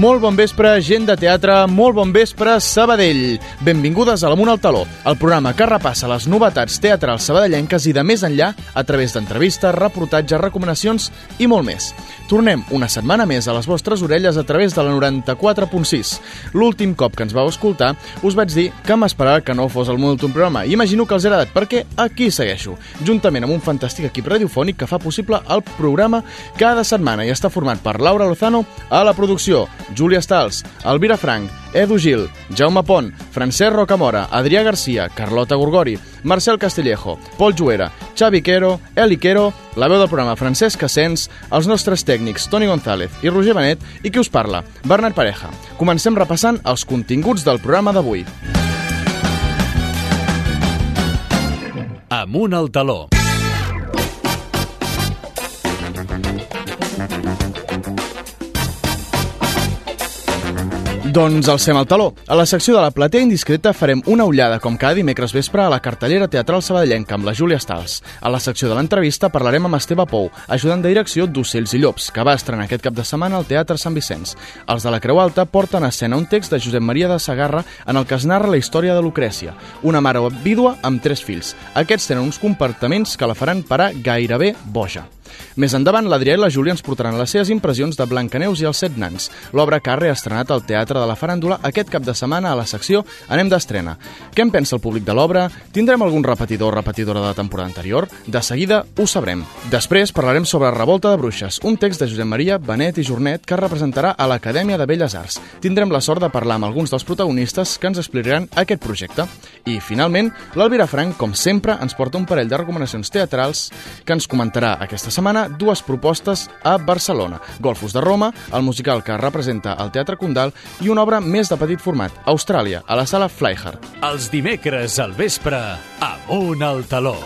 Molt bon vespre, gent de teatre, molt bon vespre, Sabadell. Benvingudes a l'Amunt al Taló, el programa que repassa les novetats teatrals sabadellenques i de més enllà a través d'entrevistes, reportatges, recomanacions i molt més. Tornem una setmana més a les vostres orelles a través de la 94.6. L'últim cop que ens vau escoltar us vaig dir que m'esperava que no fos el meu últim programa i imagino que els ha agradat perquè aquí segueixo, juntament amb un fantàstic equip radiofònic que fa possible el programa cada setmana i està format per Laura Lozano a la producció, Júlia Stals, Elvira Frank, Edu Gil, Jaume Pont, Francesc Rocamora, Adrià Garcia, Carlota Gorgori, Marcel Castillejo, Pol Juera, Xavi Quero, Eli Quero, la veu del programa Francesc Cassens, els nostres tècnics Toni González i Roger Benet i qui us parla, Bernat Pareja. Comencem repassant els continguts del programa d'avui. Amunt al taló. Doncs alcem el taló. A la secció de la platea indiscreta farem una ullada, com cada dimecres vespre, a la cartellera teatral sabadellenca amb la Júlia Stals. A la secció de l'entrevista parlarem amb Esteve Pou, ajudant de direcció d'Ocells i Llops, que va estrenar aquest cap de setmana al Teatre Sant Vicenç. Els de la Creu Alta porten a escena un text de Josep Maria de Sagarra en el que es narra la història de Lucrècia, una mare vídua amb tres fills. Aquests tenen uns comportaments que la faran parar gairebé boja. Més endavant, l'Adrià i la Júlia ens portaran les seves impressions de Blancaneus i els set nans. L'obra Carre ha estrenat al Teatre de la Faràndula aquest cap de setmana a la secció Anem d'estrena. Què en pensa el públic de l'obra? Tindrem algun repetidor o repetidora de la temporada anterior? De seguida ho sabrem. Després parlarem sobre Revolta de Bruixes, un text de Josep Maria Benet i Jornet que representarà a l'Acadèmia de Belles Arts. Tindrem la sort de parlar amb alguns dels protagonistes que ens explicaran aquest projecte. I, finalment, l'Alvira Frank, com sempre, ens porta un parell de recomanacions teatrals que ens comentarà aquesta setmana dues propostes a Barcelona. Golfos de Roma, el musical que representa el Teatre Condal i una obra més de petit format, Austràlia, a la sala Flyhard. Els dimecres al vespre, Amunt al taló.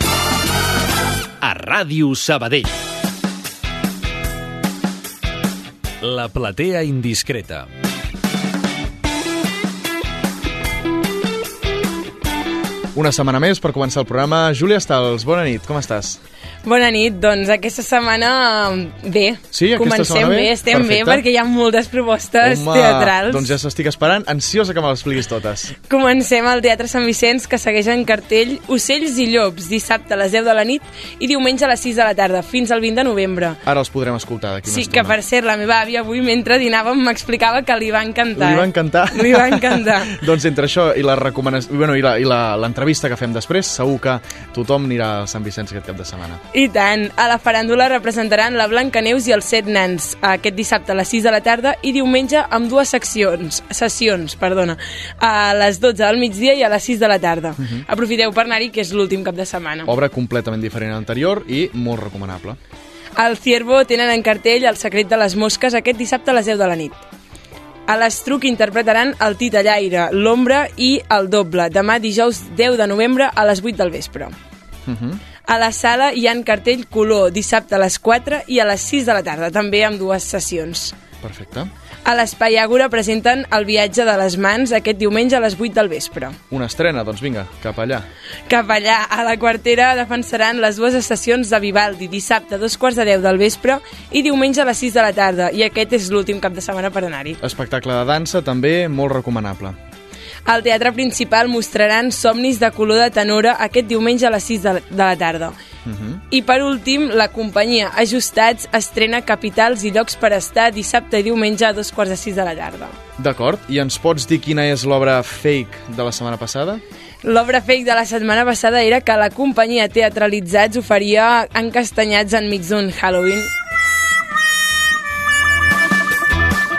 A Ràdio Sabadell. La platea indiscreta. Una setmana més per començar el programa. Júlia Stals, bona nit, com estàs? Bona nit, doncs aquesta setmana bé. Sí, aquesta Comencem setmana bé? bé, estem Perfecte. bé perquè hi ha moltes propostes Home, teatrals. doncs ja s'estic esperant, ansiosa que me les expliquis totes. Comencem al Teatre Sant Vicenç que segueix en cartell Ocells i Llops, dissabte a les 10 de la nit i diumenge a les 6 de la tarda, fins al 20 de novembre. Ara els podrem escoltar d'aquí Sí, que per cert, la meva àvia avui mentre dinàvem m'explicava que li va encantar. Li va encantar. Li va encantar. doncs entre això i la recomanació, bueno, i l'entrevista que fem després, segur que tothom anirà a Sant Vicenç aquest cap de setmana. I tant, a la faràndula representaran la Blanca Neus i els set nans aquest dissabte a les 6 de la tarda i diumenge amb dues seccions, sessions, perdona, a les 12 del migdia i a les 6 de la tarda. Aprofiteu per anar-hi, que és l'últim cap de setmana. Obra completament diferent a l'anterior i molt recomanable. Al Ciervo tenen en cartell El secret de les mosques aquest dissabte a les 10 de la nit. A l'Estruc interpretaran el Titellaire, l'Ombra i el Doble, demà dijous 10 de novembre a les 8 del vespre. A la sala hi ha en cartell Color, dissabte a les 4 i a les 6 de la tarda, també amb dues sessions. Perfecte. A l'Espai Àgora presenten el viatge de les mans aquest diumenge a les 8 del vespre. Una estrena, doncs vinga, cap allà. Cap allà, a la quartera, defensaran les dues estacions de Vivaldi, dissabte a dos quarts de 10 del vespre i diumenge a les 6 de la tarda, i aquest és l'últim cap de setmana per anar-hi. Espectacle de dansa, també molt recomanable. Al Teatre Principal mostraran Somnis de color de tenora aquest diumenge a les 6 de la tarda. I per últim, la companyia Ajustats estrena Capitals i llocs per estar dissabte i diumenge a dos quarts de 6 de la tarda. D'acord, i ens pots dir quina és l'obra fake de la setmana passada? L'obra fake de la setmana passada era que la companyia Teatralitzats oferia encastanyats enmig d'un Halloween.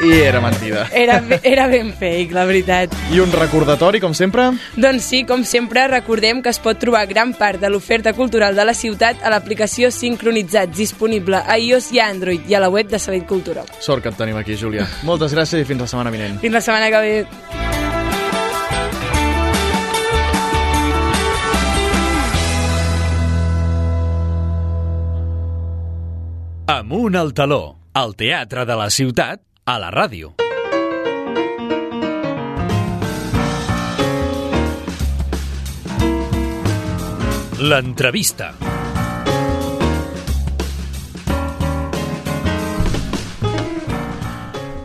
I era mentida. Era, era ben fake, la veritat. I un recordatori, com sempre? Doncs sí, com sempre, recordem que es pot trobar gran part de l'oferta cultural de la ciutat a l'aplicació Sincronitzats, disponible a iOS i a Android i a la web de Salut Cultura. Sort que et tenim aquí, Júlia. Moltes gràcies i fins la setmana vinent. Fins la setmana que ve. Amunt al taló. El teatre de la ciutat a la ràdio. L'entrevista.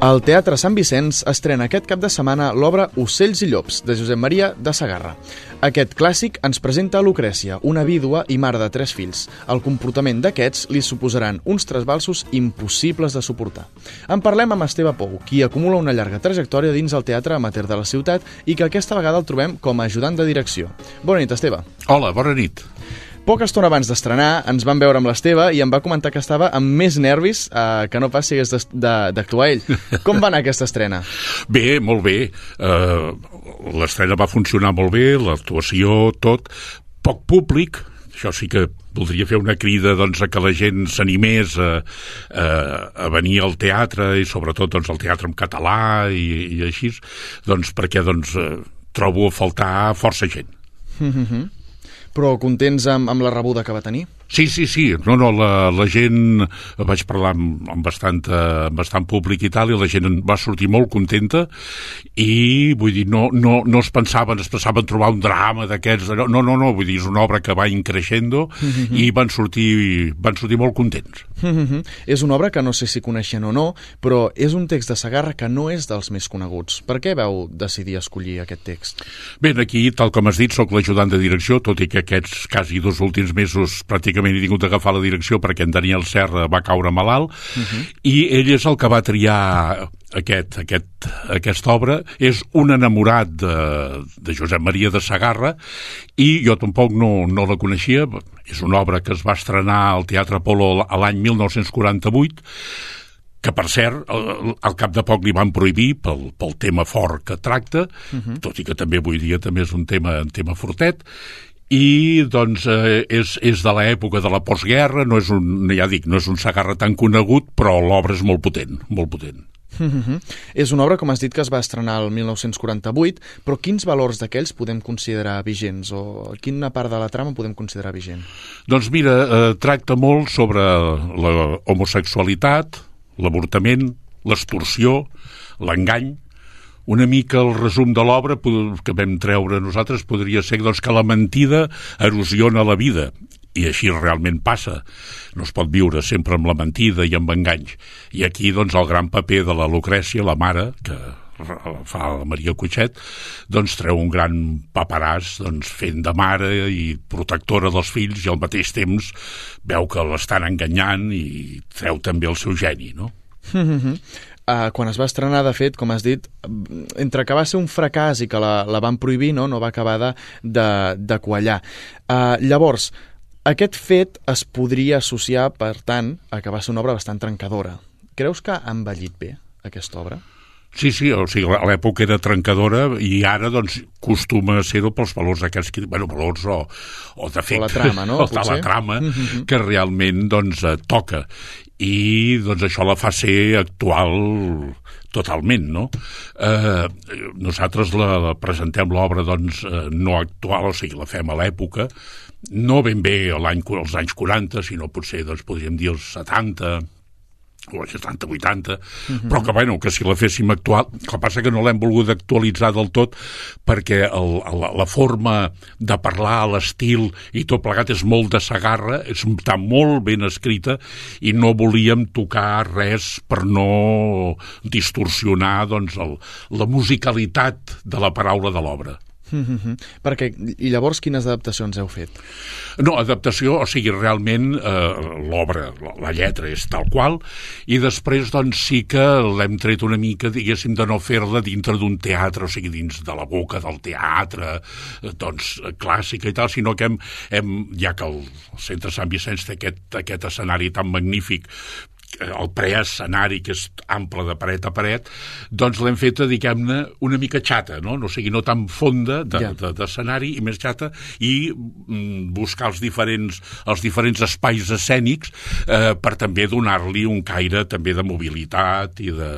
El Teatre Sant Vicenç estrena aquest cap de setmana l'obra Ocells i llops, de Josep Maria de Sagarra. Aquest clàssic ens presenta Lucrècia, una vídua i mare de tres fills. El comportament d'aquests li suposaran uns trasbalsos impossibles de suportar. En parlem amb Esteve Pou, qui acumula una llarga trajectòria dins el teatre amateur de la ciutat i que aquesta vegada el trobem com a ajudant de direcció. Bona nit, Esteve. Hola, bona nit. Poca estona abans d'estrenar ens vam veure amb l'Esteve i em va comentar que estava amb més nervis eh, que no pas si hagués d'actuar ell. Com va anar aquesta estrena? Bé, molt bé. Uh, L'estrena va funcionar molt bé, l'actuació, tot. Poc públic, això sí que voldria fer una crida doncs, a que la gent s'animés a, a, a venir al teatre i sobretot doncs, al teatre en català i, i així, doncs, perquè doncs, eh, trobo a faltar força gent. Mm -hmm. Però contents amb, amb la rebuda que va tenir? Sí, sí, sí. No, no, la, la gent... Vaig parlar amb, amb, bastant, amb bastant públic i tal, i la gent va sortir molt contenta i, vull dir, no, no, no es pensaven, es pensaven trobar un drama d'aquests... No, no, no, vull dir, és una obra que va increixendo mm -hmm. i van sortir, van sortir molt contents. Mm -hmm. És una obra que no sé si coneixen o no, però és un text de Sagarra que no és dels més coneguts. Per què veu decidir escollir aquest text? Bé, aquí, tal com has dit, sóc l'ajudant de direcció, tot i que aquests quasi dos últims mesos pràcticament he tingut d'agafar la direcció perquè en Daniel Serra va caure malalt mhm. -huh. i ell és el que va triar aquest, aquest, aquesta obra és un enamorat de, de Josep Maria de Sagarra i jo tampoc no, no la coneixia és una obra que es va estrenar al Teatre Apolo l'any 1948 que per cert, al, al cap de poc li van prohibir pel, pel tema fort que tracta, uh mhm. -huh. tot i que també avui dia també és un tema, un tema fortet, i doncs eh, és, és de l'època de la postguerra, no és un, ja dic, no és un Sagarra tan conegut, però l'obra és molt potent, molt potent. Mm -hmm. És una obra, com has dit, que es va estrenar el 1948, però quins valors d'aquells podem considerar vigents o quina part de la trama podem considerar vigent? Doncs mira, eh, tracta molt sobre la homosexualitat, l'avortament, l'extorsió, l'engany, una mica el resum de l'obra que vam treure nosaltres podria ser doncs, que la mentida erosiona la vida i així realment passa. No es pot viure sempre amb la mentida i amb enganys. I aquí, doncs, el gran paper de la Lucrècia, la mare, que fa la Maria Cuixet, doncs treu un gran paperàs doncs, fent de mare i protectora dels fills i al mateix temps veu que l'estan enganyant i treu també el seu geni, no? Uh, quan es va estrenar, de fet, com has dit, entre que va ser un fracàs i que la, la van prohibir, no, no va acabar de, de, de quallar. Uh, llavors, aquest fet es podria associar, per tant, a que va ser una obra bastant trencadora. Creus que ha envellit bé, aquesta obra? Sí, sí, o sigui, a l'època era trencadora i ara, doncs, costuma ser-ho pels valors aquests, bueno, valors o, o d'efecte. O la trama, no? O de la trama, mm -hmm. que realment, doncs, eh, toca i doncs això la fa ser actual totalment, no? Eh, nosaltres la, la presentem l'obra doncs eh, no actual, o sigui, la fem a l'època, no ben bé l'any als anys 40, sinó potser doncs podríem dir els 70, o 70, 80, uh -huh. però que, bueno, que si la féssim actual, el que passa que no l'hem volgut actualitzar del tot perquè el, la, la forma de parlar, l'estil i tot plegat és molt de sagarra, està molt ben escrita i no volíem tocar res per no distorsionar doncs, el, la musicalitat de la paraula de l'obra. Mm -hmm. Perquè, i llavors quines adaptacions heu fet? No, adaptació, o sigui, realment eh, l'obra, la, la lletra és tal qual, i després doncs sí que l'hem tret una mica, diguéssim, de no fer-la dintre d'un teatre, o sigui, dins de la boca del teatre, eh, doncs, clàssica i tal, sinó que hem, hem ja que el Centre Sant Vicenç té aquest, aquest escenari tan magnífic el preescenari, que és ample de paret a paret, doncs l'hem fet, diguem-ne, una mica xata, no? no sigui, no tan fonda d'escenari de, de, i més xata, i mm, buscar els diferents, els diferents espais escènics eh, per també donar-li un caire també de mobilitat i de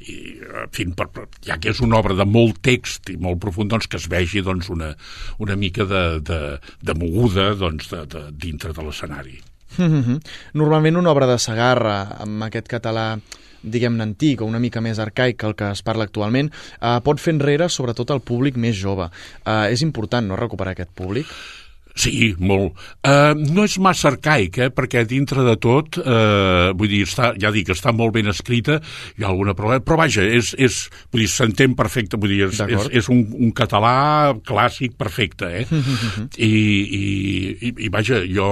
i, en fi, per, per, ja que és una obra de molt text i molt profund, doncs que es vegi doncs, una, una mica de, de, de moguda doncs, de, de, dintre de l'escenari. -hmm. Normalment una obra de Sagarra, amb aquest català diguem-ne antic o una mica més arcaic que el que es parla actualment, eh, pot fer enrere sobretot el públic més jove. Eh, és important, no?, recuperar aquest públic? Sí, molt. Uh, no és massa arcaic, eh? perquè dintre de tot, uh, vull dir, està, ja dic, està molt ben escrita, hi ha alguna problema, però vaja, és, és, vull dir, s'entén perfecte, vull dir, és, és, és un, un català clàssic perfecte, eh? I, i, i, I vaja, jo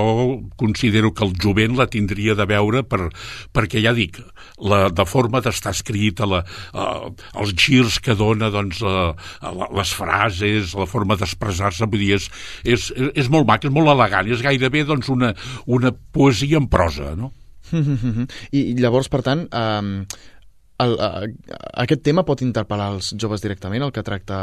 considero que el jovent la tindria de veure per, perquè, ja dic, la, de forma d'estar escrita, la, uh, els girs que dona, doncs, uh, les frases, la forma d'expressar-se, vull dir, és, és, és molt mac, és molt elegant, és gairebé doncs, una, una poesia en prosa, no? I, I llavors, per tant, eh, el, uh, aquest tema pot interpel·lar els joves directament, el que tracta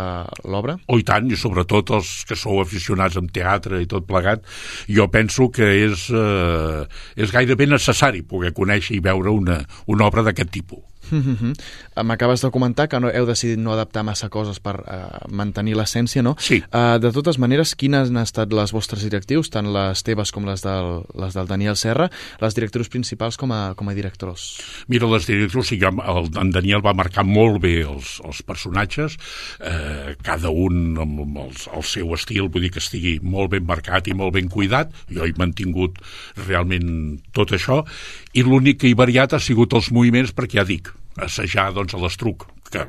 l'obra? Oh, i tant, i sobretot els que sou aficionats en teatre i tot plegat, jo penso que és, uh, és gairebé necessari poder conèixer i veure una, una obra d'aquest tipus. Mm -hmm. M'acabes de comentar que no, heu decidit no adaptar massa coses per uh, mantenir l'essència, no? Sí. Uh, de totes maneres, quines han estat les vostres directius, tant les teves com les del, les del Daniel Serra, les directrius principals com a, com a directors? Mira, les directrius, sí, el, en Daniel va marcar molt bé els, els personatges, eh, cada un amb, amb el, el seu estil, vull dir que estigui molt ben marcat i molt ben cuidat, jo he mantingut realment tot això, i l'únic que he variat ha sigut els moviments, perquè ja dic, assajar doncs, a l'estruc, que,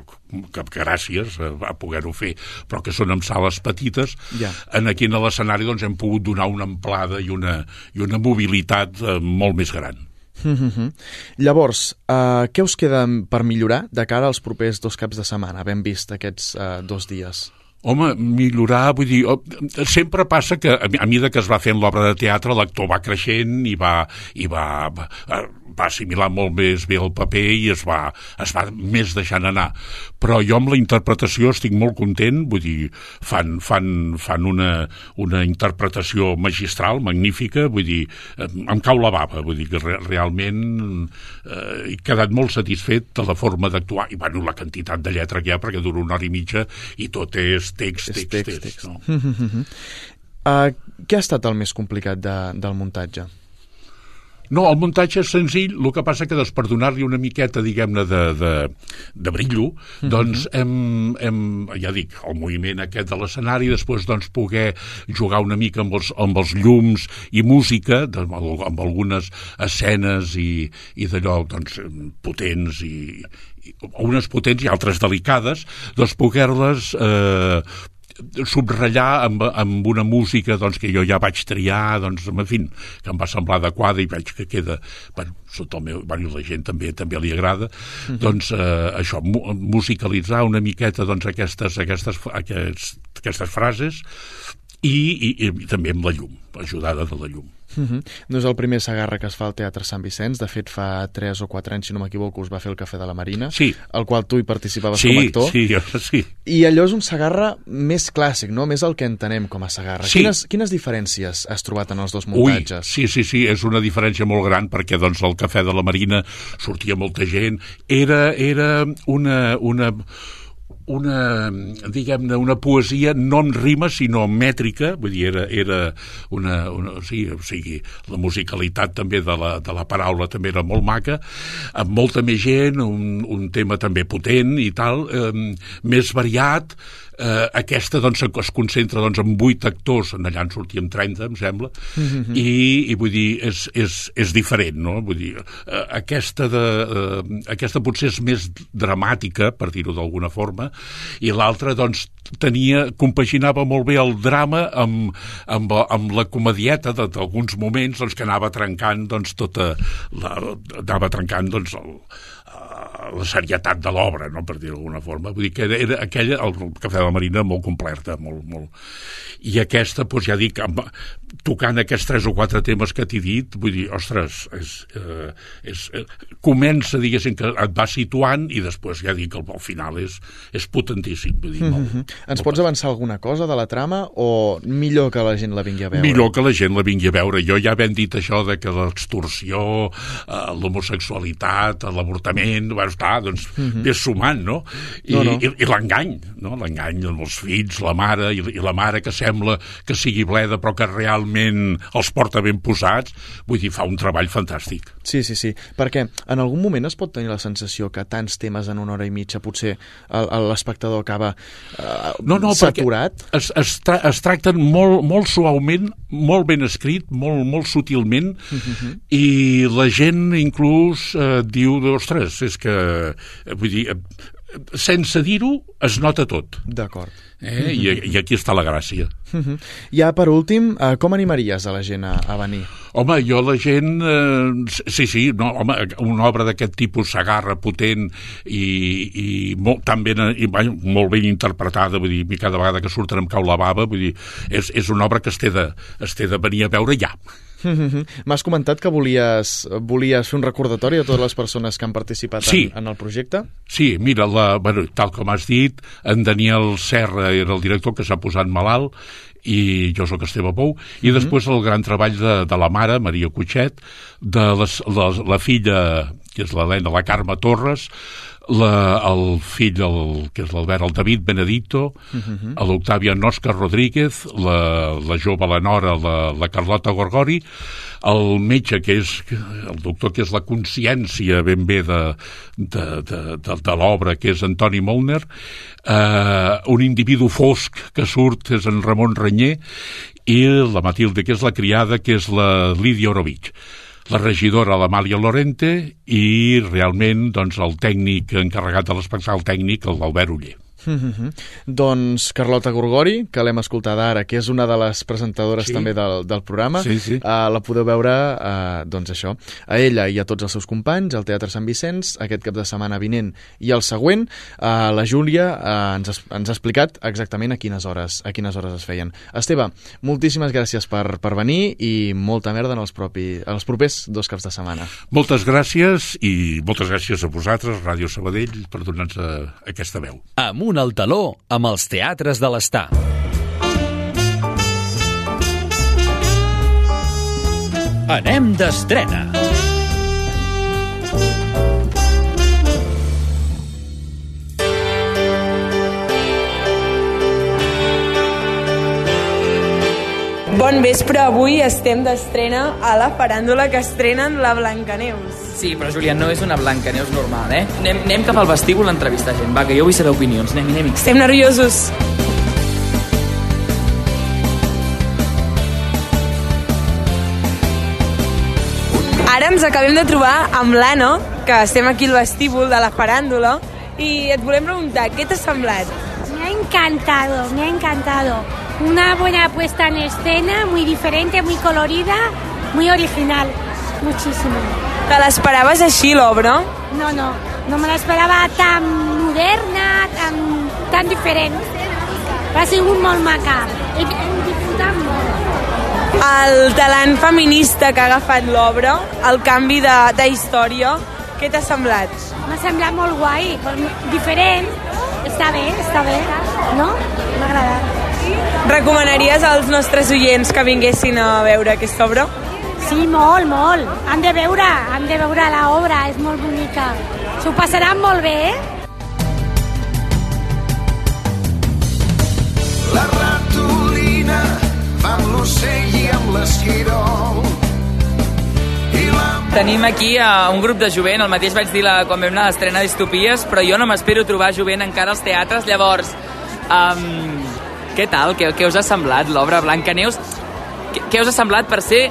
que, que gràcies a, poder-ho fer, però que són en sales petites, ja. en aquí a l'escenari doncs, hem pogut donar una amplada i una, i una mobilitat eh, molt més gran. Mm -hmm. Llavors, uh, què us queda per millorar de cara als propers dos caps de setmana, havent vist aquests uh, dos dies? Home, millorar, vull dir, sempre passa que a mesura que es va fent l'obra de teatre l'actor va creixent i va, i va, va, va assimilar molt més bé el paper i es va, es va més deixant anar. Però jo amb la interpretació estic molt content, vull dir, fan, fan, fan una, una interpretació magistral, magnífica, vull dir, em cau la bava, vull dir que re, realment eh, he quedat molt satisfet de la forma d'actuar, i bueno, la quantitat de lletra que hi ha, perquè dura una hora i mitja i tot és text, text, text. text, text. No? uh, què ha estat el més complicat de, del muntatge? No, el muntatge és senzill, el que passa que doncs, per donar-li una miqueta, diguem-ne, de, de, de brillo, mm -hmm. doncs hem, hem, ja dic, el moviment aquest de l'escenari, després doncs poder jugar una mica amb els, amb els llums i música, doncs, amb algunes escenes i, i d'allò doncs, potents i, i unes potents i altres delicades, doncs poder-les eh, subratllar amb, amb una música doncs, que jo ja vaig triar, doncs, en fi, que em va semblar adequada i veig que queda, bueno, sota el meu, bueno, la gent també també li agrada, uh -huh. doncs eh, això, mu musicalitzar una miqueta doncs, aquestes, aquestes, aquests, aquestes frases i, i, i també amb la llum, ajudada de la llum. Uh -huh. No és el primer Sagarra que es fa al Teatre Sant Vicenç, de fet fa 3 o 4 anys, si no m'equivoco, us va fer el Cafè de la Marina, sí. al qual tu hi participaves sí, com a actor. Sí, jo, sí. I allò és un Sagarra més clàssic, no? Més el que entenem com a Sagarra. Sí. Quines, quines diferències has trobat en els dos muntatges? Ui, sí, sí, sí, és una diferència molt gran perquè doncs el Cafè de la Marina sortia molta gent, era, era una, una una, diguem-ne, una poesia no en rima, sinó mètrica, vull dir, era, era una, una sí, o sigui, la musicalitat també de la, de la paraula també era molt maca, amb molta més gent, un, un tema també potent i tal, eh, més variat, eh, aquesta doncs, es concentra doncs, en vuit actors, en allà en sortíem 30, em sembla, mm -hmm. i, i vull dir, és, és, és diferent, no? Vull dir, eh, aquesta, de, eh, aquesta potser és més dramàtica, per dir-ho d'alguna forma, i l'altra, doncs, tenia, compaginava molt bé el drama amb, amb, amb la comedieta d'alguns moments doncs, que anava trencant doncs, tota la, anava trencant doncs, el, la serietat de l'obra, no? per dir d'alguna forma. Vull dir que era, era aquella, el Cafè de la Marina, molt completa, molt, molt... I aquesta, doncs ja dic, amb, tocant aquests tres o quatre temes que t'he dit, vull dir, ostres, és, eh, és, eh, comença, diguéssim, que et va situant i després, ja dic, al, al final és, és potentíssim. Vull dir, molt, mm -hmm. Ens pots avançar alguna cosa de la trama o millor que la gent la vingui a veure? Millor que la gent la vingui a veure. Jo ja ben dit això de que l'extorsió, eh, l'homosexualitat, l'avortament, bueno, està, doncs, mm -hmm. ves sumant, no? I, no, no. i, i l'engany, no? L'engany amb els fills, la mare, i, i la mare que sembla que sigui bleda però que realment els porta ben posats, vull dir, fa un treball fantàstic. Sí, sí, sí, perquè en algun moment es pot tenir la sensació que tants temes en una hora i mitja potser l'espectador acaba eh, no, no, saturat? Es, es, tra es tracten molt, molt suaument, molt ben escrit, molt, molt sutilment, uh mhm. -huh. i la gent inclús eh, diu, ostres, és que, eh, vull dir, eh, sense dir-ho, es nota tot. D'acord. Eh? Mm -hmm. I, I aquí està la gràcia. Mm -hmm. Ja per últim, eh, com animaries a la gent a, a venir? Home, jo la gent... Eh, sí, sí, no, home, una obra d'aquest tipus s'agarra potent i, i molt, tan ben, i, molt ben interpretada, vull dir, cada vegada que surten em cau la bava, vull dir, és, és una obra que es té de, es té de venir a veure ja. M'has comentat que volies, volies fer un recordatori a totes les persones que han participat sí. en, en el projecte? Sí, mira, la, bueno, tal com has dit, en Daniel Serra era el director que s'ha posat malalt i jo sóc Esteve Pou, i mm -hmm. després el gran treball de, de la mare, Maria Cutxet, de les, la, la filla, que és l'Helena, la Carme Torres, la, el fill, el, que és l'Albert, el David Benedito, uh -huh. l'Octàvia Nosca Rodríguez, la, la jove, la nora, la, la Carlota Gorgori, el metge, que és el doctor, que és la consciència ben bé de, de, de, de, de l'obra, que és Antoni Molner, eh, un individu fosc que surt és en Ramon Renyer, i la Matilde, que és la criada, que és la Lídia Orovich la regidora l'Amàlia Lorente i realment doncs, el tècnic encarregat de l'espectacle tècnic, l'Albert Uller. Mm -hmm. Doncs Carlota Gorgori, que l'hem escoltat ara, que és una de les presentadores sí. també del, del programa, sí, sí. Uh, la podeu veure, uh, doncs això, a ella i a tots els seus companys al Teatre Sant Vicenç, aquest cap de setmana vinent i el següent. Uh, la Júlia uh, ens, ens ha explicat exactament a quines hores a quines hores es feien. Esteve, moltíssimes gràcies per, per venir i molta merda en els, propi, en els propers dos caps de setmana. Moltes gràcies i moltes gràcies a vosaltres, Ràdio Sabadell, per donar-nos aquesta veu. Amunt un al taló amb els teatres de l'Està. Anem d'estrena. Bon vespre, avui estem d'estrena a la faràndula que estrenen la Blancaneus. Sí, però Julián, no és una blanca neus normal, eh? Anem, anem cap al vestíbul a entrevistar gent. Va, que jo vull saber opinions. Anem, anem. Estem nerviosos. Ara ens acabem de trobar amb l'Ano, que estem aquí al vestíbul de la faràndula, i et volem preguntar, què t'ha semblat? Me ha encantado, me ha encantado. Una buena puesta en escena, muy diferente, muy colorida, muy original. Muchísimo. Te l'esperaves així, l'obra? No, no, no me l'esperava tan moderna, tan, tan diferent. Ha sigut molt maca. He, he disfrutat molt. El talent feminista que ha agafat l'obra, el canvi de, de història, què t'ha semblat? M'ha semblat molt guai, diferent. Està bé, està bé, no? M'ha agradat. Recomanaries als nostres oients que vinguessin a veure aquesta obra? Sí, molt, molt. Han de veure, han de veure l'obra, és molt bonica. S'ho passaran molt bé, eh? La ratolina va amb l'ocell i amb l'esquirol. Tenim aquí a un grup de jovent, el mateix vaig dir la, quan vam anar a l'estrena d'Histopies, però jo no m'espero trobar jovent encara als teatres, llavors, um, què tal? Què, què us ha semblat l'obra Blancaneus? Què, què us ha semblat per ser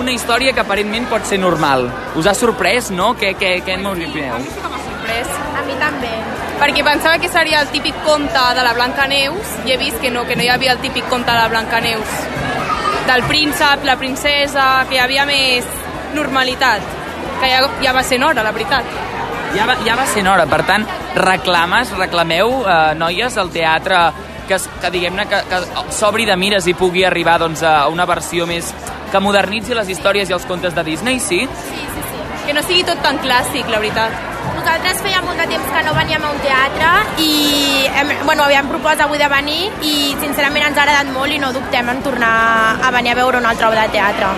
una història que aparentment pot ser normal. Us ha sorprès, no? Què, què, què en opineu? A mi sí que m'ha sorprès. A mi també. Perquè pensava que seria el típic conte de la Blanca Neus i he vist que no, que no hi havia el típic conte de la Blanca Neus. Del príncep, la princesa, que hi havia més normalitat. Que ja, ja va ser hora, la veritat. Ja va, ja va ser hora, per tant, reclames, reclameu, eh, noies, al teatre que, que diguem-ne que, que s'obri de mires i pugui arribar doncs, a una versió més que modernitzi les històries i els contes de Disney, sí? Sí, sí, sí. Que no sigui tot tan clàssic, la veritat. Nosaltres feia molt de temps que no veníem a un teatre i hem, bueno, havíem propost avui de venir i sincerament ens ha agradat molt i no dubtem en tornar a venir a veure una altra obra de teatre.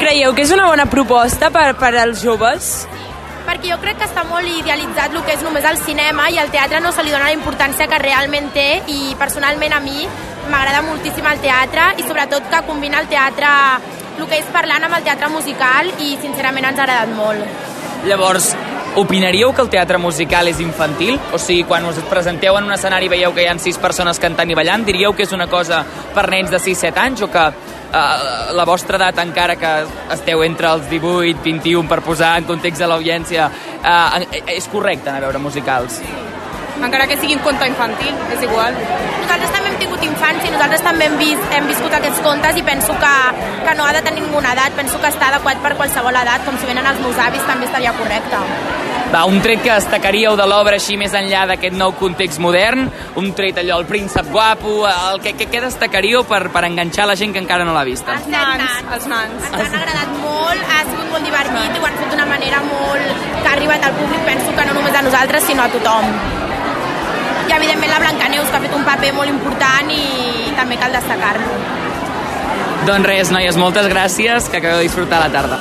Creieu que és una bona proposta per, per als joves? perquè perquè jo crec que està molt idealitzat el que és només el cinema i al teatre no se li dona la importància que realment té i personalment a mi m'agrada moltíssim el teatre i sobretot que combina el teatre el que és parlant amb el teatre musical i sincerament ens ha agradat molt. Llavors, opinaríeu que el teatre musical és infantil? O sigui, quan us presenteu en un escenari i veieu que hi ha sis persones cantant i ballant, diríeu que és una cosa per nens de 6-7 anys o que eh, la vostra edat, encara que esteu entre els 18 i 21 per posar en context de l'audiència, eh, és correcte anar a veure musicals? Encara que sigui un conte infantil, és igual. Nosaltres també hem tingut infància, nosaltres també hem, vist, hem viscut aquests contes i penso que, que no ha de tenir ninguna edat, penso que està adequat per qualsevol edat, com si venen els meus avis també estaria correcte. Va, un tret que destacaríeu de l'obra així més enllà d'aquest nou context modern, un tret allò, el príncep guapo, el que, que, què destacaríeu per, per enganxar la gent que encara no l'ha vista? Els nans. Els nans. Ens han agradat molt, ha sigut molt divertit i ho han fet d'una manera molt... que ha arribat al públic, penso que no només a nosaltres, sinó a tothom i evidentment la Blancaneus que ha fet un paper molt important i també cal destacar-lo. Doncs res, noies, moltes gràcies, que acabeu de disfrutar la tarda.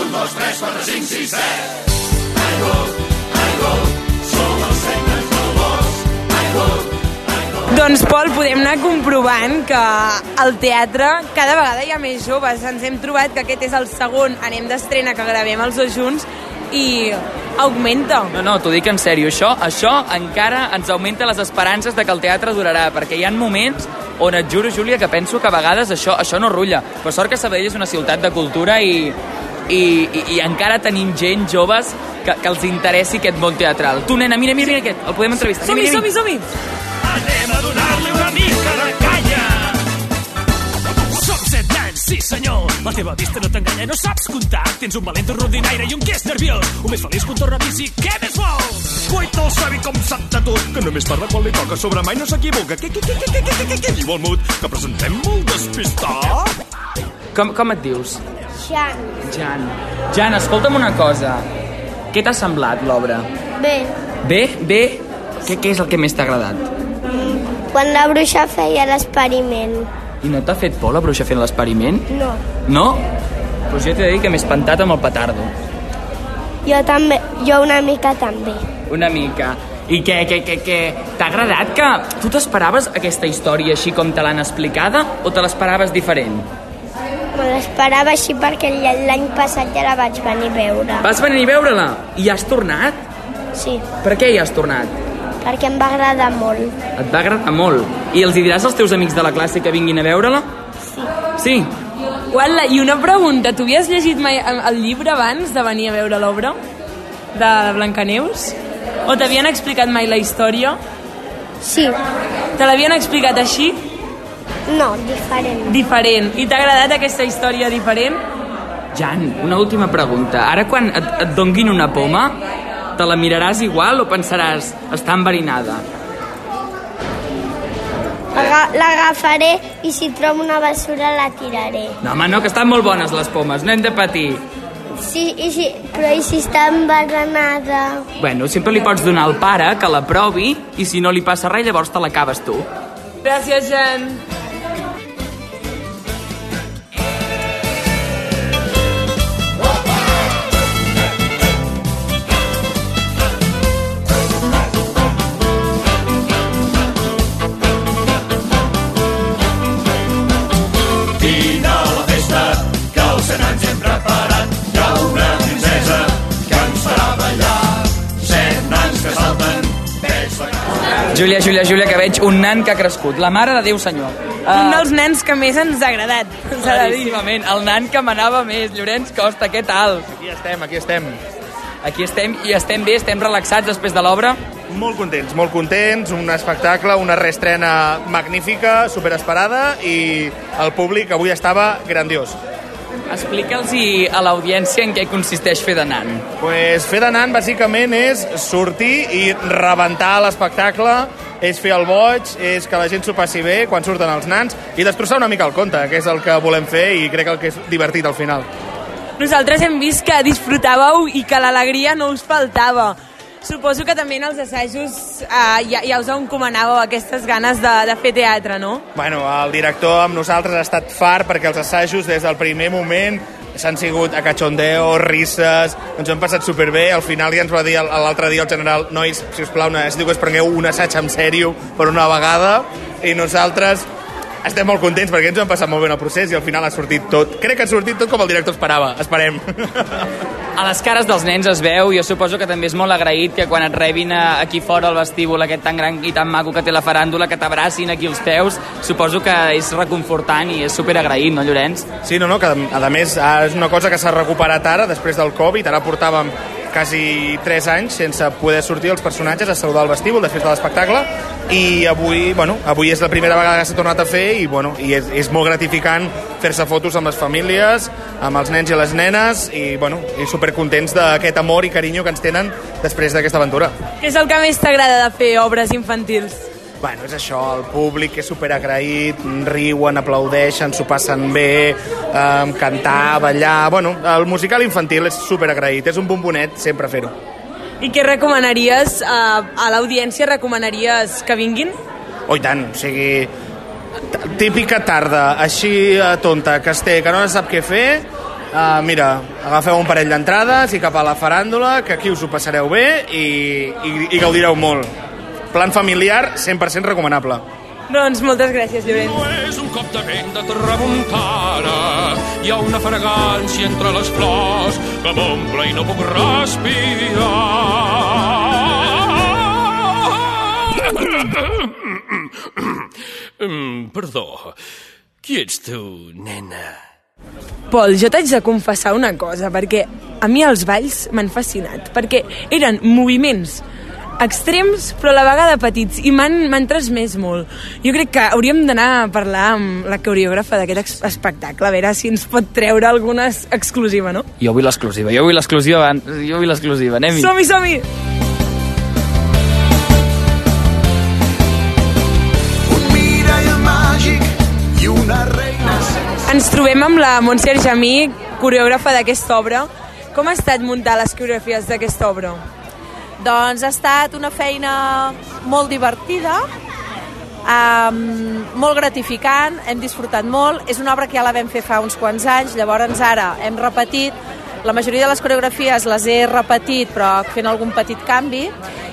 1, 2, 3, 4, 5, 6, 7 Aigua, aigua, som els segles del bosc Aigua, Doncs, Pol, podem anar comprovant que al teatre cada vegada hi ha més joves. Ens hem trobat que aquest és el segon anem d'estrena que gravem els dos junts i augmenta. No, no, t'ho dic en sèrio. Això, això encara ens augmenta les esperances de que el teatre durarà, perquè hi ha moments on et juro, Júlia, que penso que a vegades això, això no rutlla. Però sort que Sabadell és una ciutat de cultura i, i, i, i encara tenim gent joves que, que els interessi aquest món teatral. Tu, nena, mira, mira, mira aquest, el podem entrevistar. Som-hi, som-hi, som-hi! Anem a donar-li Sí, senyor, la teva vista no t'enganya, no saps comptar. Tens un valent, un rondinaire i un que és nerviós. Un més feliç que un torna bici, què més vol? Guaita el savi com sap de tot, que només parla quan li toca, sobre mai no s'equivoca. Què, què, què, què, què, què, què, què diu el mut? Que presentem molt despistat? Com, com et dius? Jan. Jan. Jan, escolta'm una cosa. Què t'ha semblat, l'obra? Bé. Bé? Bé? Què, què és el que més t'ha agradat? Quan la bruixa feia l'experiment. I no t'ha fet por la bruixa fent l'experiment? No. No? Doncs jo t'he de dir que m'he espantat amb el petardo. Jo també, jo una mica també. Una mica. I què, què, què, què? T'ha agradat que... Tu t'esperaves aquesta història així com te l'han explicada o te l'esperaves diferent? Me l'esperava així perquè l'any passat ja la vaig venir a veure. Vas venir a veure-la i has tornat? Sí, Per què hi has tornat? Perquè em va agradar molt. Et va agradar molt. I els hi diràs als teus amics de la classe que vinguin a veure-la? Sí. Sí? Uala, i una pregunta, tu havies llegit mai el llibre abans de venir a veure l'obra de Blancaneus? O t'havien explicat mai la història? Sí. Te l'havien explicat així? No, diferent. Diferent. I t'ha agradat aquesta història diferent? Jan, una última pregunta. Ara quan et, et donguin una poma, te la miraràs igual o pensaràs, està enverinada? Aga L'agafaré i si trobo una bessura la tiraré. No, home, no, que estan molt bones les pomes, no hem de patir. Sí, i si, però i si està envenenada? Bueno, sempre li pots donar al pare que la provi i si no li passa res llavors te l'acabes tu. Gràcies, Jan. Júlia, Júlia, Júlia, que veig un nan que ha crescut. La mare de Déu senyor. Un dels nens que més ens ha agradat. Claríssimament, el nan que manava més. Llorenç Costa, què tal? Aquí estem, aquí estem. Aquí estem i estem bé, estem relaxats després de l'obra. Molt contents, molt contents, un espectacle, una reestrena magnífica, superesperada i el públic avui estava grandiós. Explica'ls a l'audiència en què consisteix fer de nan. Pues fer de nan bàsicament és sortir i rebentar l'espectacle, és fer el boig, és que la gent s'ho passi bé quan surten els nans i destrossar una mica el conte, que és el que volem fer i crec que el que és divertit al final. Nosaltres hem vist que disfrutàveu i que l'alegria no us faltava. Suposo que també en els assajos eh, ja, ja us encomanàveu aquestes ganes de, de fer teatre, no? Bueno, el director amb nosaltres ha estat fart perquè els assajos des del primer moment s'han sigut a cachondeo, risses, ens ho hem passat superbé, al final ja ens va dir l'altre dia el general, nois, si us plau, necessito que us prengueu un assaig en sèrio per una vegada, i nosaltres estem molt contents perquè ens ho hem passat molt bé en el procés i al final ha sortit tot. Crec que ha sortit tot com el director esperava. Esperem. A les cares dels nens es veu, jo suposo que també és molt agraït que quan et rebin aquí fora al vestíbul aquest tan gran i tan maco que té la faràndula, que t'abracin aquí als peus, suposo que és reconfortant i és super agraït, no, Llorenç? Sí, no, no, que a més és una cosa que s'ha recuperat ara, després del Covid, ara portàvem quasi 3 anys sense poder sortir els personatges a saludar el vestíbul després de l'espectacle i avui, bueno, avui és la primera vegada que s'ha tornat a fer i, bueno, i és, és molt gratificant fer-se fotos amb les famílies, amb els nens i les nenes i, bueno, i supercontents d'aquest amor i carinyo que ens tenen després d'aquesta aventura. Què és el que més t'agrada de fer obres infantils? Bueno, és això, el públic és superagraït, riuen, aplaudeixen, s'ho passen bé, eh, cantar, ballar... Bueno, el musical infantil és superagraït, és un bombonet sempre fer-ho. I què recomanaries, eh, a l'audiència recomanaries que vinguin? Oh, i tant, o sigui, típica tarda, així eh, tonta, que es té, que no sap què fer, Uh, mira, agafeu un parell d'entrades i cap a la faràndula, que aquí us ho passareu bé i, i, i gaudireu molt plan familiar 100% recomanable. Doncs moltes gràcies, Llorenç. No és un cop de vent de tramuntana, hi ha una fragància entre les flors que m'omple i no puc respirar. Perdó, qui ets tu, nena? Pol, jo t'haig de confessar una cosa, perquè a mi els balls m'han fascinat, perquè eren moviments extrems, però a la vegada petits, i m'han transmès molt. Jo crec que hauríem d'anar a parlar amb la coreògrafa d'aquest espectacle, a veure si ens pot treure alguna exclusiva, no? Jo vull l'exclusiva, jo vull l'exclusiva, jo vull l'exclusiva, anem-hi. Som-hi, som-hi! Ens trobem amb la Montse Argemí, coreògrafa d'aquesta obra. Com ha estat muntar les coreografies d'aquesta obra? Doncs ha estat una feina molt divertida, um, molt gratificant, hem disfrutat molt. És una obra que ja la vam fer fa uns quants anys, llavors ara hem repetit. La majoria de les coreografies les he repetit, però fent algun petit canvi,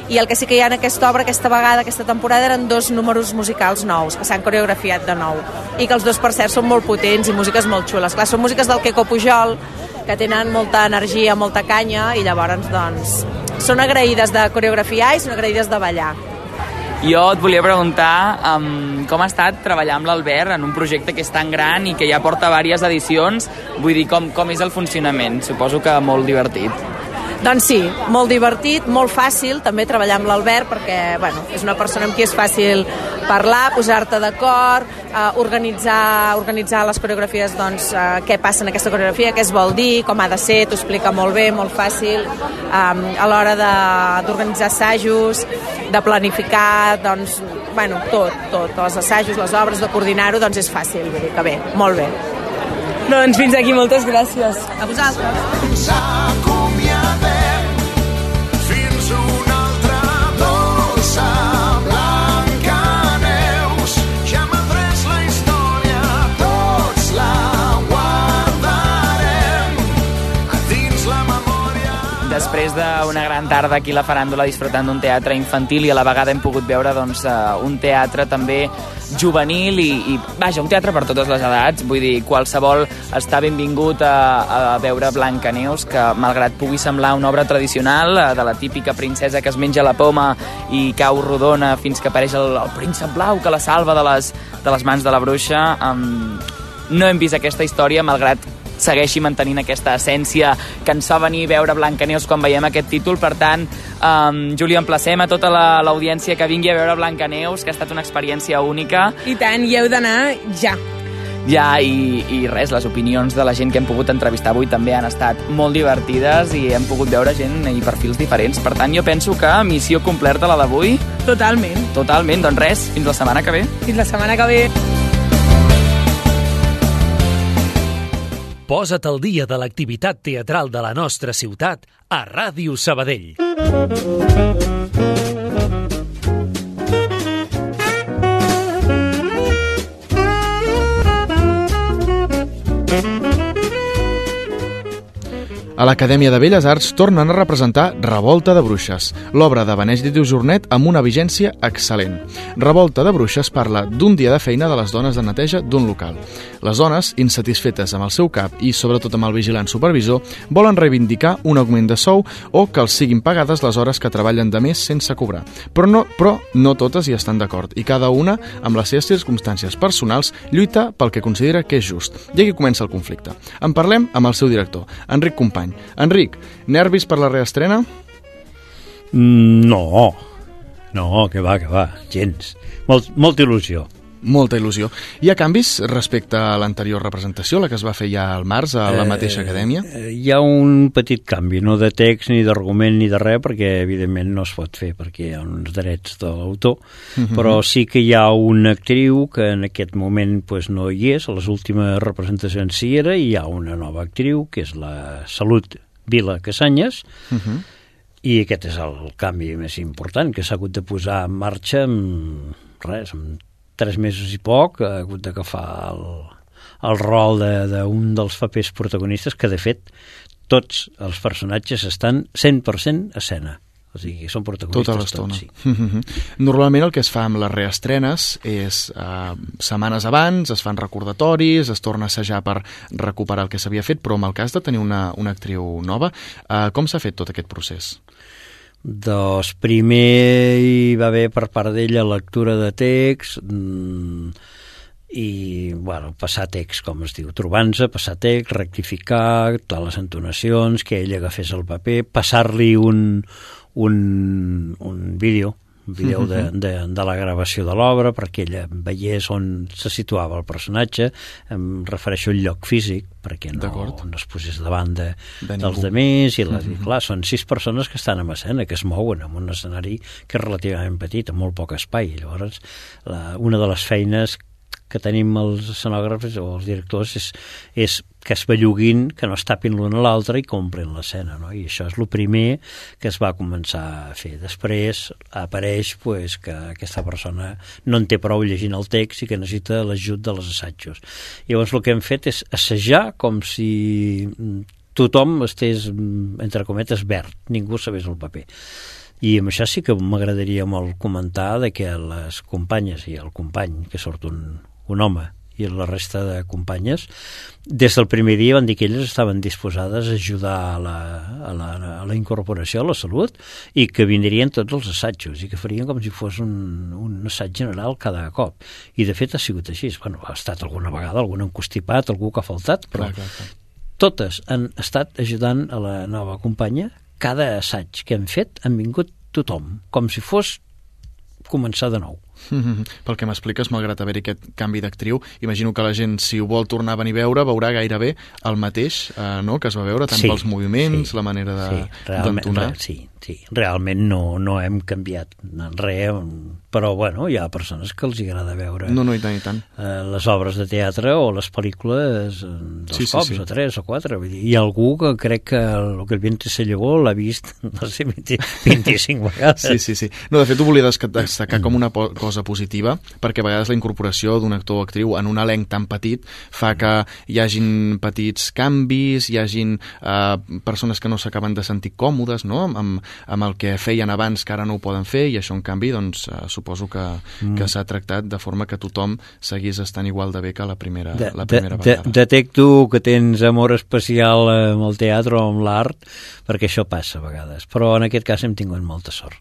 i el que sí que hi ha en aquesta obra aquesta vegada, aquesta temporada, eren dos números musicals nous, que s'han coreografiat de nou, i que els dos, per cert, són molt potents i músiques molt xules. Clar, són músiques del Queco Pujol, que tenen molta energia, molta canya, i llavors, doncs, són agraïdes de coreografiar i són agraïdes de ballar. Jo et volia preguntar um, com ha estat treballar amb l'Albert en un projecte que és tan gran i que ja porta diverses edicions. Vull dir, com, com és el funcionament? Suposo que molt divertit. Doncs sí, molt divertit, molt fàcil també treballar amb l'Albert perquè bueno, és una persona amb qui és fàcil parlar, posar-te d'acord, eh, organitzar, organitzar les coreografies, doncs, eh, què passa en aquesta coreografia, què es vol dir, com ha de ser, t'ho explica molt bé, molt fàcil, eh, a l'hora d'organitzar assajos, de planificar, doncs, bueno, tot, tot, els assajos, les obres, de coordinar-ho, doncs és fàcil, vull dir que bé, molt bé. Doncs fins aquí, moltes gràcies. A vosaltres. D'una gran tarda aquí a la faràndula disfrutant d'un teatre infantil i a la vegada hem pogut veure doncs, uh, un teatre també juvenil i, i, vaja, un teatre per totes les edats, vull dir, qualsevol està benvingut a, a veure Blancaneus, que malgrat pugui semblar una obra tradicional, uh, de la típica princesa que es menja la poma i cau rodona fins que apareix el, el príncep blau que la salva de les, de les mans de la bruixa, um, no hem vist aquesta història, malgrat segueixi mantenint aquesta essència que ens fa venir a veure Blancaneus quan veiem aquest títol. Per tant, um, Júlia, emplacem a tota l'audiència la, que vingui a veure Blancaneus, que ha estat una experiència única. I tant, i heu d'anar ja. Ja, i, i res, les opinions de la gent que hem pogut entrevistar avui també han estat molt divertides i hem pogut veure gent i perfils diferents. Per tant, jo penso que missió completa la d'avui. Totalment. Totalment, doncs res, fins la setmana que ve. Fins la setmana que ve. Posa't al dia de l'activitat teatral de la nostra ciutat a Ràdio Sabadell. A l'Acadèmia de Belles Arts tornen a representar Revolta de Bruixes, l'obra de Benèdit Jornet amb una vigència excel·lent. Revolta de Bruixes parla d'un dia de feina de les dones de neteja d'un local. Les dones, insatisfetes amb el seu cap i sobretot amb el vigilant supervisor, volen reivindicar un augment de sou o que els siguin pagades les hores que treballen de més sense cobrar. Però no, però no totes hi estan d'acord i cada una, amb les seves circumstàncies personals, lluita pel que considera que és just. I aquí comença el conflicte. En parlem amb el seu director, Enric Company, any. Enric, nervis per la reestrena? Mm, no, no, que va, que va, gens. Molt, molta il·lusió. Molta il·lusió. Hi ha canvis respecte a l'anterior representació, la que es va fer ja al març a la mateixa acadèmia? Eh, hi ha un petit canvi, no de text, ni d'argument, ni de res, perquè evidentment no es pot fer, perquè hi ha uns drets de l'autor, uh mhm. -huh. però sí que hi ha una actriu que en aquest moment pues, no hi és, a les últimes representacions sí era, i hi ha una nova actriu, que és la Salut Vila Casanyes, uh mhm. -huh. i aquest és el canvi més important, que s'ha hagut de posar en marxa amb res, amb tres mesos i poc ha hagut d'agafar el, el rol d'un de, dels papers protagonistes que, de fet, tots els personatges estan 100% a escena. O sigui, són protagonistes tota l'estona. Sí. Normalment el que es fa amb les reestrenes és eh, setmanes abans, es fan recordatoris, es torna a assajar per recuperar el que s'havia fet, però en el cas de tenir una, una actriu nova, eh, com s'ha fet tot aquest procés? Doncs primer hi va haver per part d'ella lectura de text mmm, i bueno, passar text, com es diu, trobant-se, passar text, rectificar, totes les entonacions, que ella agafés el paper, passar-li un, un, un vídeo vídeo de, de, de la gravació de l'obra perquè ella veiés on se situava el personatge, em refereixo al lloc físic, perquè no, no es posés davant de, de dels demés i, la, i clar, són sis persones que estan en escena, que es mouen en un escenari que és relativament petit, amb molt poc espai. Llavors la, una de les feines que tenim els escenògrafs o els directors és, és que es belluguin, que no es tapin l'un a l'altre i comprin l'escena, no? I això és el primer que es va començar a fer. Després apareix pues, que aquesta persona no en té prou llegint el text i que necessita l'ajut de les assajos. Llavors el que hem fet és assajar com si tothom estés, entre cometes, verd, ningú sabés el paper. I amb això sí que m'agradaria molt comentar de que les companyes i el company, que surt un, un home i la resta de companyes, des del primer dia van dir que elles estaven disposades a ajudar a la, a la, a la incorporació, a la salut, i que vindrien tots els assajos, i que farien com si fos un, un assaig general cada cop. I de fet ha sigut així. Bueno, ha estat alguna vegada algun encostipat, algú que ha faltat, però clar, clar, clar. totes han estat ajudant a la nova companya. Cada assaig que hem fet han vingut tothom, com si fos començar de nou. Mm -hmm. Pel que m'expliques, malgrat haver-hi aquest canvi d'actriu, imagino que la gent, si ho vol tornar a venir a veure, veurà gairebé el mateix eh, no? que es va veure, tant sí, pels moviments, sí, la manera d'entonar. De, sí, sí, sí, realment no, no hem canviat res, però bueno, hi ha persones que els agrada veure no, no, i tant, i tant. Eh, les obres de teatre o les pel·lícules eh, dos sí, cops sí, sí. o tres o quatre. Vull dir, hi ha algú que crec que el, que el viento se llevó l'ha vist, no sé, 20, 25 vegades. Sí, sí, sí. No, de fet, ho volia destacar com una cosa positiva, perquè a vegades la incorporació d'un actor o actriu en un elenc tan petit fa que hi hagin petits canvis, hi hagin eh, persones que no s'acaben de sentir còmodes no? amb, amb el que feien abans que ara no ho poden fer i això en canvi doncs, eh, suposo que, mm. que s'ha tractat de forma que tothom seguís estant igual de bé que la primera, de, la primera de, vegada. De, detecto que tens amor especial amb el teatre o amb l'art perquè això passa a vegades, però en aquest cas hem tingut molta sort.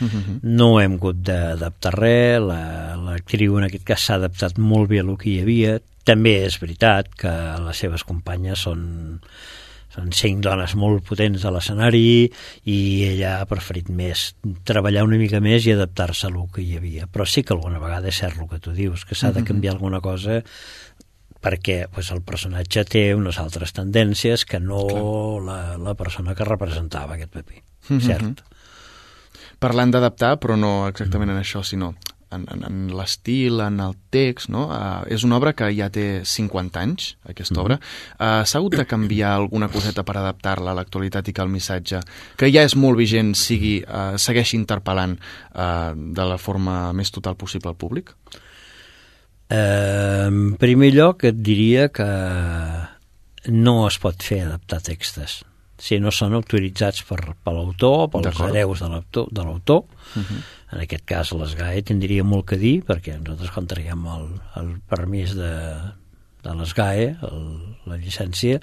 Uh -huh. No hem hagut d'adaptar res, l'actriu la, en aquest cas s'ha adaptat molt bé a el que hi havia. També és veritat que les seves companyes són, són cinc dones molt potents a l'escenari i ella ha preferit més treballar una mica més i adaptar-se a el que hi havia. Però sí que alguna vegada és cert el que tu dius, que s'ha de canviar alguna cosa perquè pues, el personatge té unes altres tendències que no la, la persona que representava aquest paper. Uh -huh. Cert parlant d'adaptar, però no exactament en això, sinó en, en, en l'estil, en el text, no? Uh, és una obra que ja té 50 anys, aquesta obra. Uh, S'ha hagut de canviar alguna coseta per adaptar-la a l'actualitat i que el missatge, que ja és molt vigent, sigui, uh, segueixi interpel·lant uh, de la forma més total possible al públic? Uh, en primer lloc et diria que no es pot fer adaptar textos si no són autoritzats per, per l'autor, pels hereus de l'autor, de l'autor. Uh -huh. En aquest cas, les GAE tindria molt que dir, perquè nosaltres quan traiem el, el permís de, de les GAE, el, la llicència,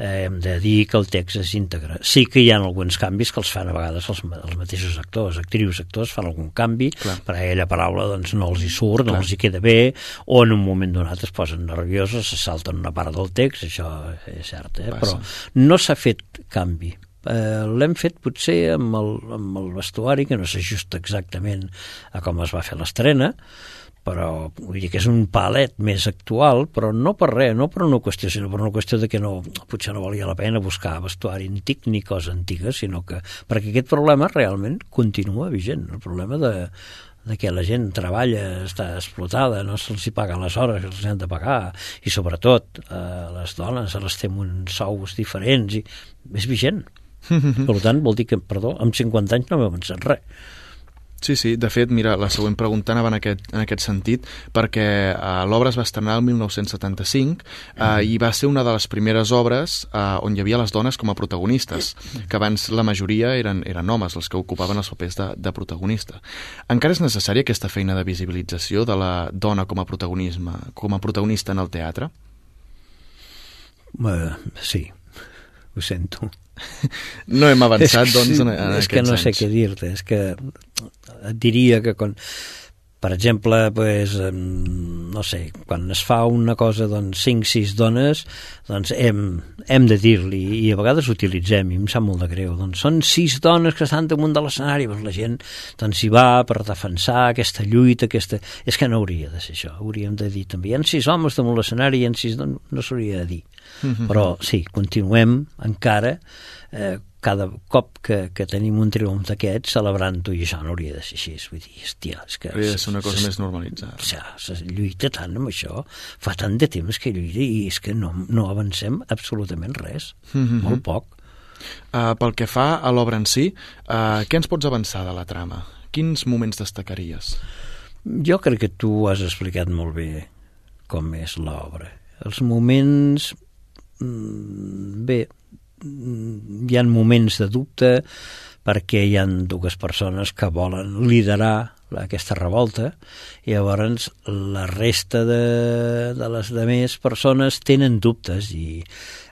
eh, hem de dir que el text és íntegre. Sí que hi ha alguns canvis que els fan a vegades els, els mateixos actors, actrius, actors, fan algun canvi, Clar. perquè aquella paraula doncs, no els hi surt, no Clar. els hi queda bé, o en un moment donat es posen nerviosos, se salten una part del text, això és cert, eh? Passa. però no s'ha fet canvi. Eh, L'hem fet potser amb el, amb el vestuari, que no s'ajusta exactament a com es va fer l'estrena, però vull dir que és un palet més actual, però no per res, no per una qüestió, sinó per una qüestió de que no, potser no valia la pena buscar vestuari antic ni cosa antiga, sinó que perquè aquest problema realment continua vigent, el problema de, de que la gent treballa, està explotada, no se'ls hi paguen les hores que els han de pagar, i sobretot eh, les dones les té uns sous diferents, i és vigent. Per tant, vol dir que, perdó, amb 50 anys no m'he avançat res. Sí, sí, de fet, mira, la següent pregunta anava en aquest, en aquest sentit, perquè uh, l'obra es va estrenar el 1975 uh, i va ser una de les primeres obres uh, on hi havia les dones com a protagonistes, que abans la majoria eren, eren homes els que ocupaven els papers de, de protagonista. Encara és necessària aquesta feina de visibilització de la dona com a protagonisme, com a protagonista en el teatre? Uh, sí, ho sento. No hem avançat, És que doncs, en, en És que no aquests sé anys. què dir-te, és que et diria que quan, per exemple, pues, no sé, quan es fa una cosa doncs 5-6 dones, doncs hem, hem de dir-li, i a vegades utilitzem, i em sap molt de greu, doncs són 6 dones que estan damunt de l'escenari, doncs la gent doncs, hi va per defensar aquesta lluita, aquesta... És que no hauria de ser això, hauríem de dir també, hi ha 6 homes damunt l'escenari, hi ha 6 dones, no s'hauria de dir. Mhm. Però sí, continuem encara eh, cada cop que, que tenim un triomf d'aquests celebrant-ho i això no hauria de ser així vull dir, hòstia, és que Hauria de ser una cosa més normalitzada. sigui, se lluita tant amb això fa tant de temps que lluita i és que no, no avancem absolutament res Mhm. molt poc Uh, pel que fa a l'obra en si, uh, què ens pots avançar de la trama? Quins moments destacaries? Jo crec que tu has explicat molt bé com és l'obra. Els moments... mm, Bé, mm, hi ha moments de dubte perquè hi han dues persones que volen liderar aquesta revolta i llavors la resta de, de les demés persones tenen dubtes i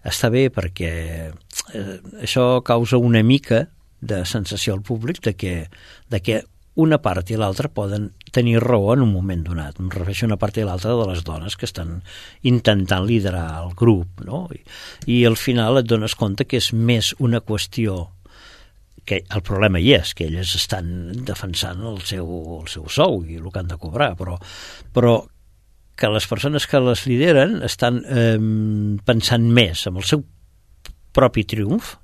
està bé perquè eh, això causa una mica de sensació al públic de que, de que una part i l'altra poden tenir raó en un moment donat. Em refereixo a una part i l'altra de les dones que estan intentant liderar el grup, no? I, I al final et dones compte que és més una qüestió que el problema hi és, que elles estan defensant el seu, el seu sou i el que han de cobrar, però, però que les persones que les lideren estan eh, pensant més en el seu propi triomf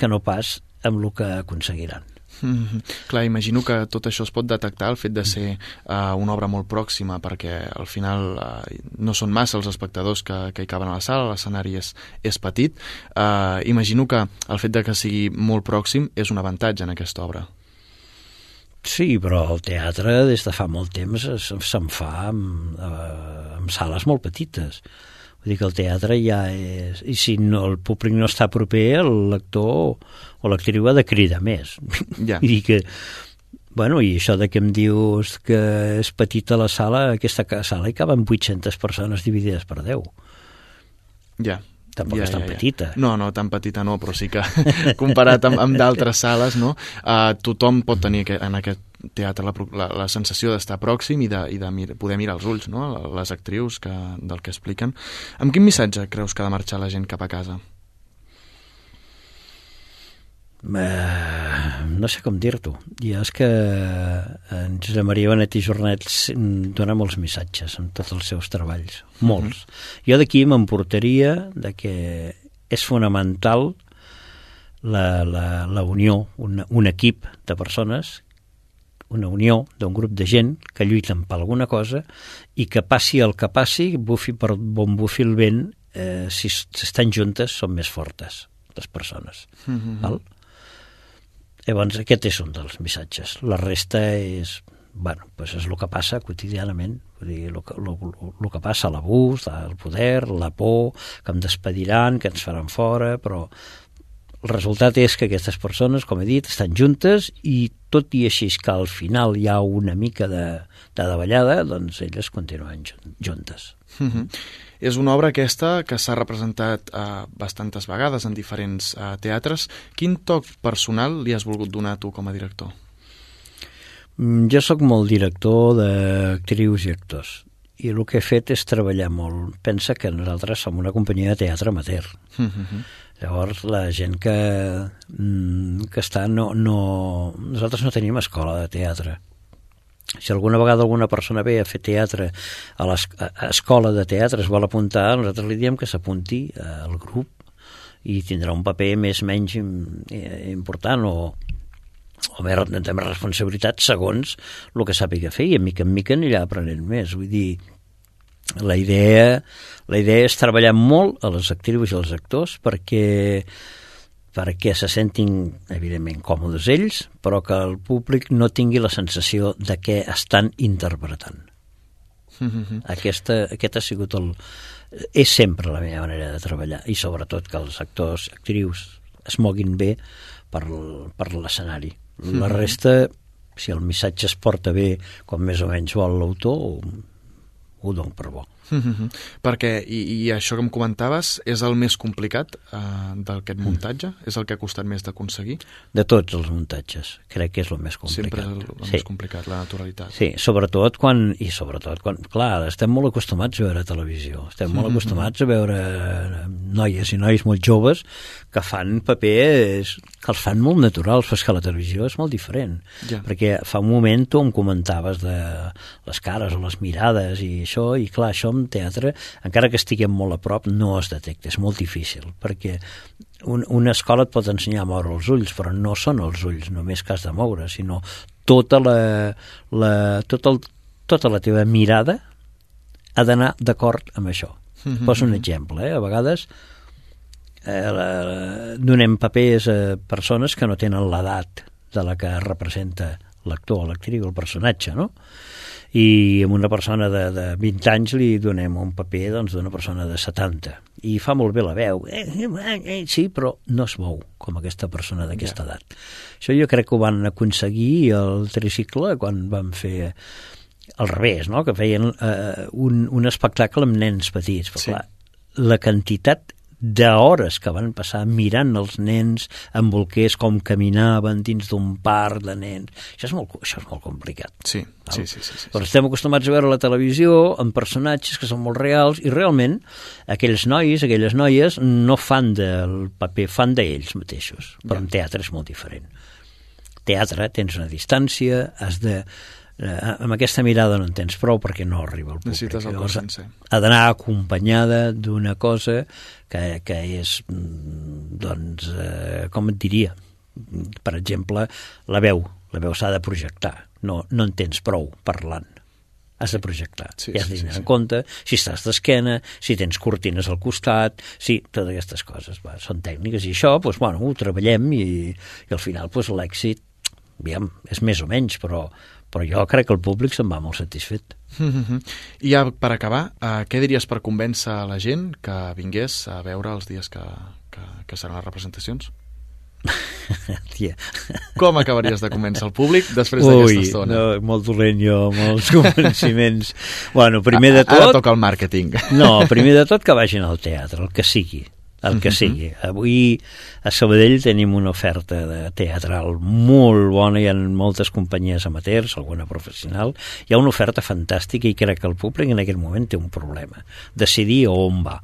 que no pas amb el que aconseguiran. Mm -hmm. Clar, imagino que tot això es pot detectar, el fet de ser uh, una obra molt pròxima, perquè al final uh, no són massa els espectadors que, que hi caben a la sala, l'escenari és, és petit. Uh, imagino que el fet de que sigui molt pròxim és un avantatge en aquesta obra. Sí, però el teatre des de fa molt temps se'n fa amb, eh, amb sales molt petites. Vull dir que el teatre ja és... I si no, el públic no està proper, el lector o l'actriu ha de cridar més. Ja. I que... Bueno, i això de que em dius que és petita la sala, aquesta sala hi caben 800 persones dividides per 10. Ja. Tampoc és tan petita. No, no, tan petita no, però sí que comparat amb, amb d'altres sales, no? Uh, tothom pot tenir que, en aquest teatre la, la, la sensació d'estar pròxim i de, i de mir, poder mirar els ulls, no? Les actrius que, del que expliquen. Amb quin missatge creus que ha de marxar la gent cap a casa? Uh, no sé com dir-t'ho. I és que en Josep Maria Benet i Jornet mm, dona molts missatges en tots els seus treballs. Molts. Jo d'aquí m'emportaria de que és fonamental la, la, la unió, un, un equip de persones una unió d'un grup de gent que lluiten per alguna cosa i que passi el que passi, bufi per bon bufi el vent, eh, si si estan juntes són més fortes les persones. Mhm. Val? Llavors aquest és un dels missatges. La resta és bueno, pues és el que passa quotidianament, vull dir, el que, el, el que passa, l'abús, el poder, la por, que em despediran, que ens faran fora, però el resultat és que aquestes persones, com he dit, estan juntes i tot i així que al final hi ha una mica de, de davallada, doncs elles continuen juntes. Mm -hmm. És una obra aquesta que s'ha representat uh, bastantes vegades en diferents uh, teatres. Quin toc personal li has volgut donar tu com a director? Mm, jo sóc molt director d'actrius i actors i el que he fet és treballar molt. Pensa que nosaltres som una companyia de teatre amateur. Mm -hmm. Llavors, la gent que, mm, que està... No, no, nosaltres no tenim escola de teatre. Si alguna vegada alguna persona ve a fer teatre a l'escola de teatre es vol apuntar, nosaltres li diem que s'apunti al grup i tindrà un paper més menys important o, o més, de més responsabilitat segons el que sàpiga fer i a mica en mica anirà aprenent més. Vull dir, la idea, la idea és treballar molt a les actrius i als actors perquè perquè se sentin, evidentment, còmodes ells, però que el públic no tingui la sensació de què estan interpretant. Mm -hmm. Aquesta, aquest ha sigut el... És sempre la meva manera de treballar, i sobretot que els actors, actrius, es moguin bé per, per l'escenari. La resta, si el missatge es porta bé, com més o menys vol l'autor, ho dono per bo. Mm -hmm. Perquè, i, i això que em comentaves, és el més complicat uh, d'aquest mm. muntatge? És el que ha costat més d'aconseguir? De tots els muntatges, crec que és el més complicat. Sempre és el, el sí. més complicat, la naturalitat. Sí, sobretot quan, i sobretot quan, clar, estem molt acostumats a veure televisió, estem molt mm -hmm. acostumats a veure noies i nois molt joves que fan papers que els fan molt naturals, però que la televisió és molt diferent, ja. perquè fa un moment tu em comentaves de les cares o les mirades i això, i clar, això en teatre, encara que estiguem molt a prop, no es detecta, és molt difícil, perquè un, una escola et pot ensenyar a moure els ulls, però no són els ulls només que has de moure, sinó tota la, la, tot el, tota la teva mirada ha d'anar d'acord amb això. Mm -hmm. Poso un exemple, eh? a vegades eh, la, donem papers a persones que no tenen l'edat de la que representa l'actor, l'actriu, el personatge, no? I amb una persona de, de 20 anys li donem un paper doncs, d'una persona de 70 i fa molt bé la veu eh, eh, eh, sí, però no es mou com aquesta persona d'aquesta ja. edat això jo crec que ho van aconseguir el tricicle quan van fer al revés, no? que feien eh, un, un espectacle amb nens petits però sí. clar, la quantitat d'hores que van passar mirant els nens en bolquers com caminaven dins d'un parc de nens. Això és molt, això és molt complicat. Sí, sí, sí, sí, sí, Però estem acostumats a veure la televisió amb personatges que són molt reals i realment aquells nois, aquelles noies no fan del paper, fan d'ells mateixos. Però ja. en teatre és molt diferent. Teatre, tens una distància, has de eh, amb aquesta mirada no en tens prou perquè no arriba al públic. Necessites el cos sencer. Ha d'anar acompanyada d'una cosa que, que és, mm, doncs, eh, com et diria, per exemple, la veu. La veu s'ha de projectar. No, no en tens prou parlant has de projectar. Sí, I has de tenir sí, sí, en compte si estàs d'esquena, si tens cortines al costat, sí, totes aquestes coses. Va, són tècniques i això, doncs, bueno, ho treballem i, i al final doncs, l'èxit aviam, és més o menys, però, però jo crec que el públic se'n va molt satisfet. Mm -hmm. I ja per acabar, eh, què diries per convèncer la gent que vingués a veure els dies que, que, que seran les representacions? Tia. Com acabaries de convèncer el públic després d'aquesta estona? No, molt dolent jo, molts convenciments. bueno, primer de tot... Ara toca el màrqueting. no, primer de tot que vagin al teatre, el que sigui el que sigui. Avui a Sabadell tenim una oferta de teatral molt bona, hi ha moltes companyies amateurs, alguna professional, hi ha una oferta fantàstica i crec que el públic en aquest moment té un problema, decidir on va.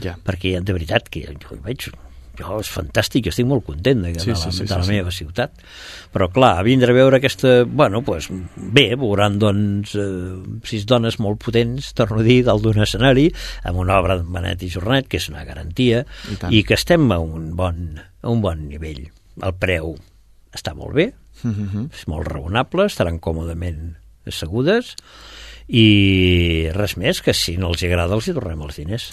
Ja. Perquè de veritat que jo veig jo, és fantàstic, jo estic molt content de, sí, de, la, sí, sí, de la sí, meva sí. ciutat. Però, clar, vindre a veure aquesta... Bueno, pues, bé, veuran, doncs, eh, sis dones molt potents, torno a dir, dalt d'un escenari, amb una obra de Manet i Jornet, que és una garantia, I, i que estem a un bon, a un bon nivell. El preu està molt bé, uh mhm. -huh. és molt raonable, estaran còmodament assegudes, i res més, que si no els agrada els hi tornem els diners.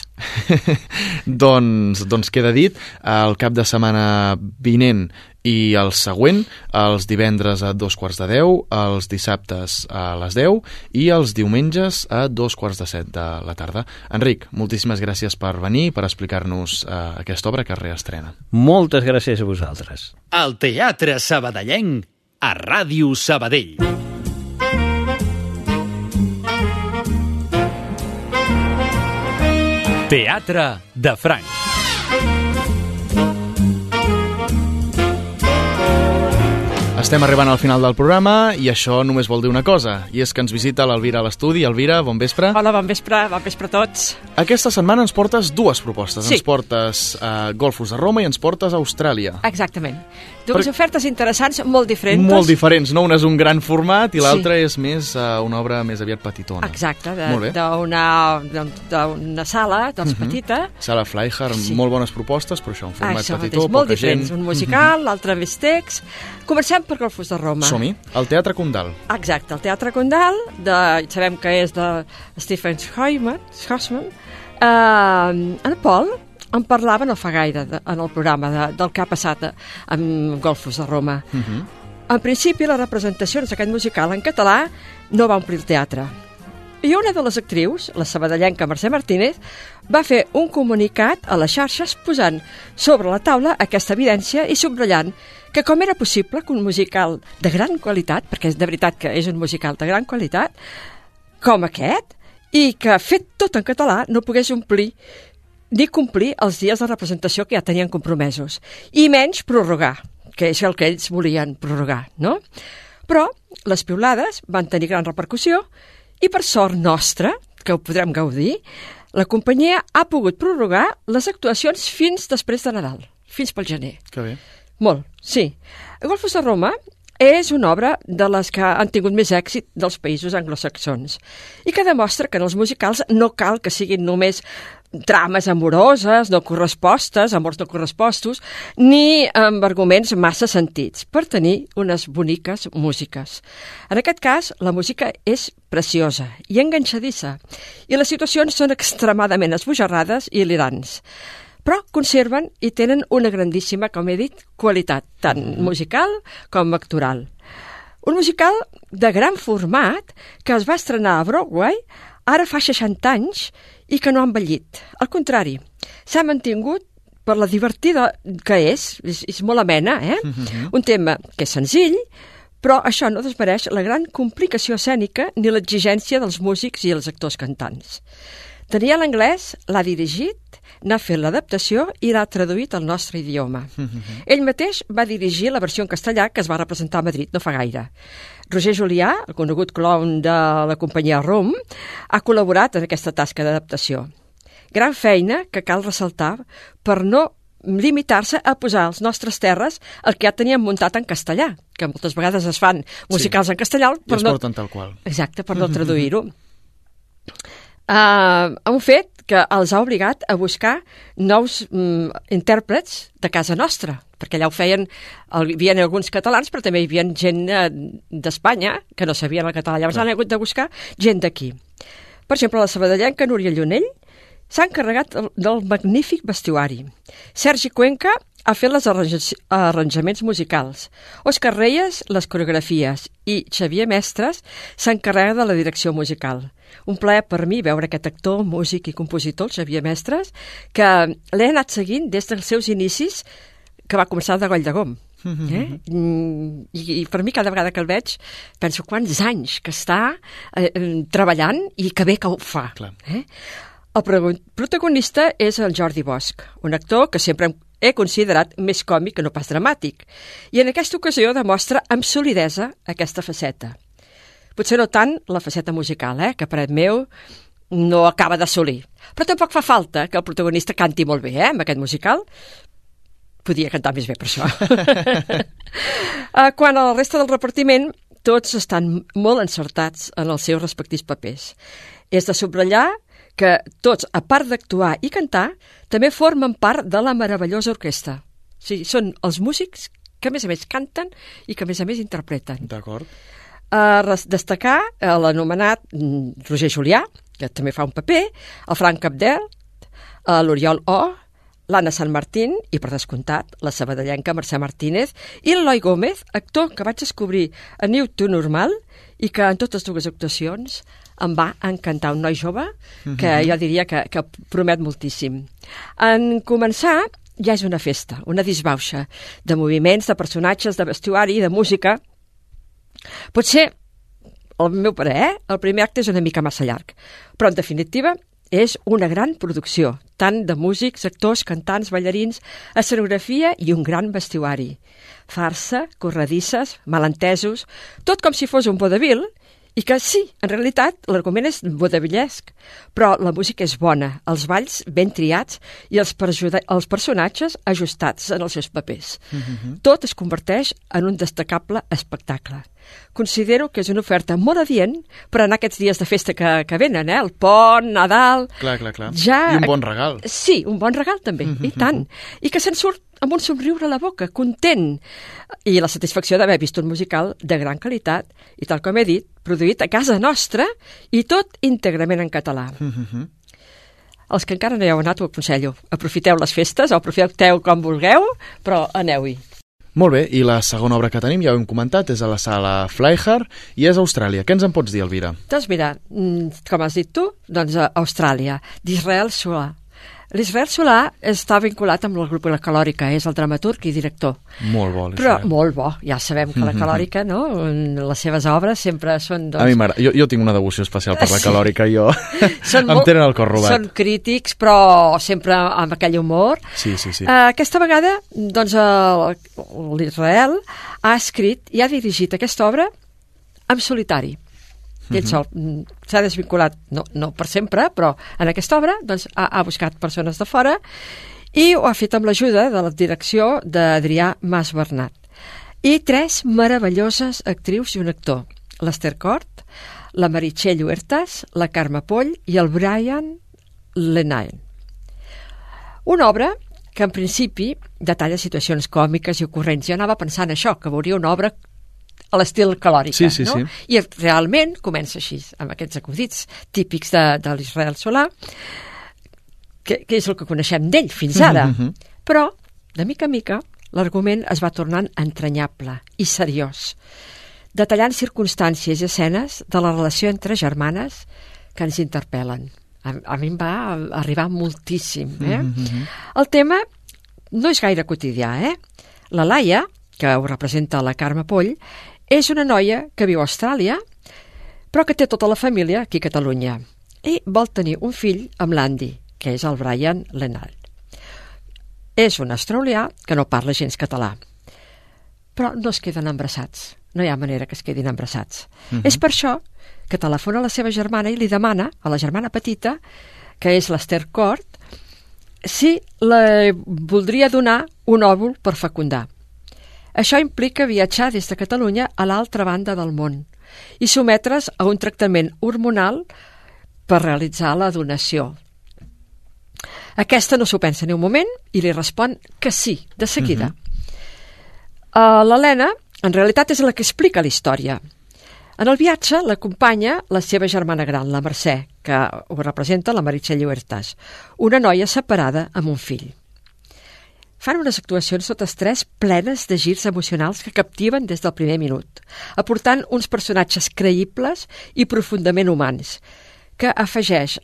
doncs, doncs queda dit, el cap de setmana vinent I el següent, els divendres a dos quarts de deu, els dissabtes a les deu i els diumenges a dos quarts de set de la tarda. Enric, moltíssimes gràcies per venir per explicar-nos eh, aquesta obra que es reestrena. Moltes gràcies a vosaltres. El Teatre Sabadellenc a Ràdio Sabadell. Teatre de Franc. Estem arribant al final del programa i això només vol dir una cosa, i és que ens visita l'Elvira a l'estudi. Elvira, bon vespre. Hola, bon vespre, bon vespre a tots. Aquesta setmana ens portes dues propostes. Sí. Ens portes a Golfos de Roma i ens portes a Austràlia. Exactament. Dues Per- ofertes interessants, molt diferents. Molt diferents, no? Una és un gran format i Sí. l'altra és més uh, una obra més aviat petitona. Exacte, Molt d'una sala, doncs Mhm. petita. Sala Flyhard, Sí. molt bones propostes, però això, un format Això petitó, mateix, molt poca diferents. gent. Un musical, l'altre més text. Comencem per Golfos de Roma. Som-hi. El Teatre Condal. Exacte, el Teatre Condal, de, sabem que és de Stephen Hossman. Uh, en Pol en parlava no fa gaire de, en el programa de, del que ha passat a, amb Golfos de Roma. En principi, les representacions d'aquest musical en català no va omplir el teatre. I una de les actrius, la sabadellenca Mercè Martínez, va fer un comunicat a les xarxes posant sobre la taula aquesta evidència i subratllant que com era possible que un musical de gran qualitat, perquè és de veritat que és un musical de gran qualitat, com aquest, i que fet tot en català no pogués omplir ni complir els dies de representació que ja tenien compromesos, i menys prorrogar, que és el que ells volien prorrogar, no? Però les piulades van tenir gran repercussió i per sort nostra, que ho podrem gaudir, la companyia ha pogut prorrogar les actuacions fins després de Nadal, fins pel gener. Que bé. Molt, sí. Golfos de Roma és una obra de les que han tingut més èxit dels països anglosaxons i que demostra que en els musicals no cal que siguin només trames amoroses, no correspostes, amors no correspostos, ni amb arguments massa sentits, per tenir unes boniques músiques. En aquest cas, la música és preciosa i enganxadissa, i les situacions són extremadament esbojarrades i hilirants però conserven i tenen una grandíssima, com he dit, qualitat, tant musical com actoral. Un musical de gran format que es va estrenar a Broadway ara fa 60 anys i que no ha envellit. Al contrari, s'ha mantingut per la divertida que és, és, és molt amena, eh? Un tema que és senzill, però això no desmereix la gran complicació escènica ni l'exigència dels músics i els actors cantants. Daniel Anglès l'ha dirigit, n'ha fet l'adaptació i l'ha traduït al nostre idioma. Ell mateix va dirigir la versió en castellà que es va representar a Madrid no fa gaire. Roger Julià, el conegut clown de la companyia ROM, ha col·laborat en aquesta tasca d'adaptació. Gran feina que cal ressaltar per no limitar-se a posar als nostres terres el que ja teníem muntat en castellà, que moltes vegades es fan musicals Sí. en castellà I per es no, porten tal qual. Exacte, per no traduir-ho. Uh, un fet que els ha obligat a buscar nous mm, intèrprets de casa nostra, perquè allà ho feien, hi havia alguns catalans, però també hi havia gent eh, d'Espanya que no sabien el català, llavors han hagut de buscar gent d'aquí. Per exemple, la sabadellenca Núria Llunell s'ha encarregat del, magnífic vestuari. Sergi Cuenca ha fet les arranja- arranjaments musicals. Òscar Reyes, les coreografies. I Xavier Mestres s'encarrega de la direcció musical. Un plaer per mi veure aquest actor, músic i compositor, Xavier Mestres, que l'he anat seguint des dels seus inicis, que va començar de Goll de Gom. Eh? Mm, I, I per mi cada vegada que el veig penso quants anys que està eh, eh, treballant i que bé que ho fa. Clar. Eh? El protagonista és el Jordi Bosch, un actor que sempre he considerat més còmic que no pas dramàtic, i en aquesta ocasió demostra amb solidesa aquesta faceta. Potser no tant la faceta musical, eh, que per el meu no acaba d'assolir. Però tampoc fa falta que el protagonista canti molt bé, eh, amb aquest musical. Podia cantar més bé per això. Eh, Quan a la resta del repartiment, tots estan molt encertats en els seus respectius papers. És de subratllar que tots, a part d'actuar i cantar, també formen part de la meravellosa orquestra. O sigui, són els músics que a més a més canten i que a més a més interpreten. D'acord. A destacar eh, l'anomenat mm, Roger Julià, que també fa un paper, el Frank Capdel, eh, l'Oriol O, l'Anna Sant Martín i, per descomptat, la sabadellenca Mercè Martínez i l'Eloi Gómez, actor que vaig descobrir a New to Normal i que en totes dues actuacions em va encantar un noi jove que Mhm. jo diria que, que promet moltíssim. En començar, ja és una festa, una disbauxa de moviments, de personatges, de vestuari, de música. Potser, el meu parer, eh? el primer acte és una mica massa llarg, però en definitiva és una gran producció, tant de músics, actors, cantants, ballarins, escenografia i un gran vestuari. Farsa, corredisses, malentesos, tot com si fos un vodevil, i que sí, en realitat l'argument és vodevillesc, però la música és bona, els balls ben triats i els, els personatges ajustats en els seus papers. Tot es converteix en un destacable espectacle. Considero que és una oferta molt adient per anar aquests dies de festa que, que venen, eh? el pont, Nadal... Clar, clar, clar. Ja... I un bon regal. Sí, un bon regal també, i tant. I que se'n surt amb un somriure a la boca, content. I la satisfacció d'haver vist un musical de gran qualitat i, tal com he dit, produït a casa nostra i tot íntegrament en català. Els que encara no hi heu anat ho aconsello. Aprofiteu les festes, o aprofiteu com vulgueu, però aneu-hi. Molt bé, i la segona obra que tenim, ja ho hem comentat, és a la sala Flyhard i és a Austràlia. Què ens en pots dir, Elvira? Doncs mira, mm, com has dit tu, doncs a Austràlia, d'Israel Solà. L'Israel Solà està vinculat amb el grup La Calòrica, és el dramaturg i director. Molt bo, Però molt bo, ja sabem que la. Calòrica, no? Les seves obres sempre són... Doncs, A mi m'agrada. Jo, jo tinc una devoció especial per la Sí. calòrica, jo. són em tenen el cor robat. Són crítics, però sempre amb aquell humor. Sí, sí, sí. Uh, aquesta vegada, doncs, el- l'Israel ha escrit i ha dirigit aquesta obra en solitari. Ell Mhm. sol mm, s'ha desvinculat, no, no per sempre, però en aquesta obra doncs, ha, ha buscat persones de fora i ho ha fet amb l'ajuda de la direcció d'Adrià Mas Bernat. I tres meravelloses actrius i un actor, l'Ester Cort, la Meritxell Huertas, la Carme Poll i el Brian Lenain. Una obra que en principi detalla situacions còmiques i ocorrents. Jo anava pensant això, que veuria una obra a l'estil calòrica, Sí, sí, no? sí. I realment comença així, amb aquests acudits típics de, de l'Israel Solà, que, que és el que coneixem d'ell fins ara. Mhm. Però, de mica en mica, l'argument es va tornant entranyable i seriós, detallant circumstàncies i escenes de la relació entre germanes que ens interpel·len. A, a mi em va arribar moltíssim. Eh? Mhm. El tema no és gaire quotidià, eh? La Laia, que ho representa la Carme Poll, és una noia que viu a Austràlia, però que té tota la família aquí a Catalunya. I vol tenir un fill amb l'Andy, que és el Brian Lenal. És un australià que no parla gens català. Però no es queden embarassats. No hi ha manera que es quedin embarassats. Mhm. És per això que telefona a la seva germana i li demana, a la germana petita, que és l'Ester Cort, si la voldria donar un òvul per fecundar. Això implica viatjar des de Catalunya a l'altra banda del món i sometre's a un tractament hormonal per realitzar la donació. Aquesta no s'ho pensa ni un moment i li respon que sí, de seguida. Uh, L'Helena, en realitat, és la que explica la història. En el viatge l'acompanya la seva germana gran, la Mercè, que ho representa la Meritxell Huertas, una noia separada amb un fill. Fan unes actuacions totes tres plenes de girs emocionals que captiven des del primer minut, aportant uns personatges creïbles i profundament humans, que afegeix,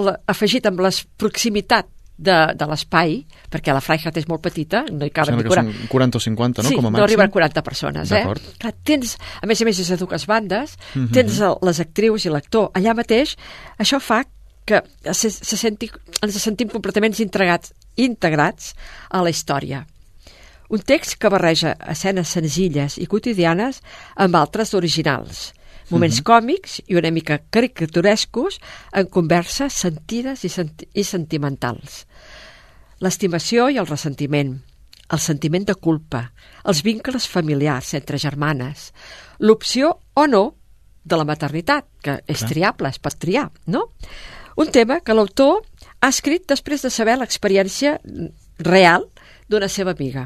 la, afegit amb la proximitat de, de l'espai, perquè la Freiheit és molt petita, no hi caben Sembla ni que cura- són 40 o 50, no? Sí, com a no màxim. arriben a 40 persones, eh? Clar, tens, a més a més, és a dues bandes, Mhm. tens el, les actrius i l'actor allà mateix, això fa que se, se senti, ens sentim completament integrats, integrats a la història. Un text que barreja escenes senzilles i quotidianes amb altres originals, moments Mhm. còmics i una mica caricaturescos en converses sentides i, senti i sentimentals. L'estimació i el ressentiment, el sentiment de culpa, els vincles familiars entre germanes, l'opció o no de la maternitat, que és Clar. triable, es pot triar, no? Un tema que l'autor ha escrit després de saber l'experiència real d'una seva amiga.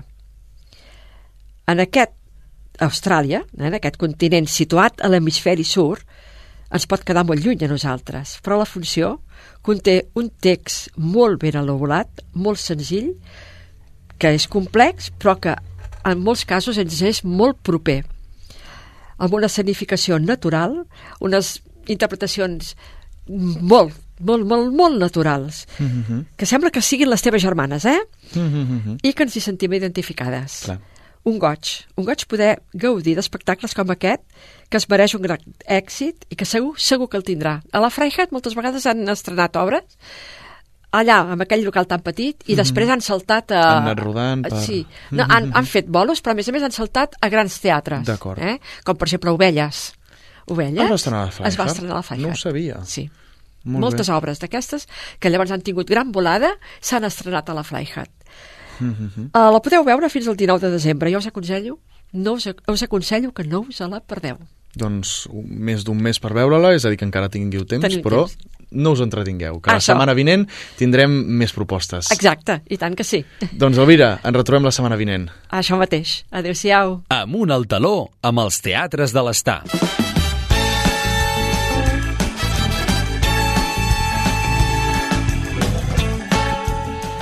En aquest Austràlia, en aquest continent situat a l'hemisferi sur, ens pot quedar molt lluny a nosaltres, però la funció conté un text molt ben elaborat, molt senzill, que és complex, però que en molts casos ens és molt proper, amb una escenificació natural, unes interpretacions molt, molt, molt, molt naturals, Mm -hmm. que sembla que siguin les teves germanes, eh? Mm -hmm. I que ens hi sentim identificades. Clar. Un goig. Un goig poder gaudir d'espectacles com aquest, que es mereix un gran èxit i que segur, segur que el tindrà. A la Freiheit moltes vegades han estrenat obres allà, amb aquell local tan petit, i Mhm. després han saltat a... Han anat rodant per- Sí, no, han, han fet bolos, però a més a més han saltat a grans teatres. D'acord. Eh? Com per exemple Ovelles. Ovelles Es va estrenar a la Freiheit? Es va estrenar a la Freiheit. No ho sabia. Sí. Molt Moltes bé. obres d'aquestes que llavors han tingut gran volada s'han estrenat a la Freiheit. Mm -hmm. Uh, la podeu veure fins al 19 de desembre. Jo us aconsello, no us, us aconsello que no us la perdeu. Doncs un- més d'un mes per veure-la, és a dir, que encara tingueu temps, Teniu però temps. no us entretingueu, que la Això. setmana vinent tindrem més propostes. Exacte, i tant que sí. Doncs Elvira, ens retrobem la setmana vinent. Això mateix. Adéu-siau. Amunt al taló amb els teatres de l'Estar.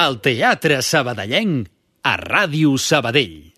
El teatre sabadellenc a Ràdio Sabadell.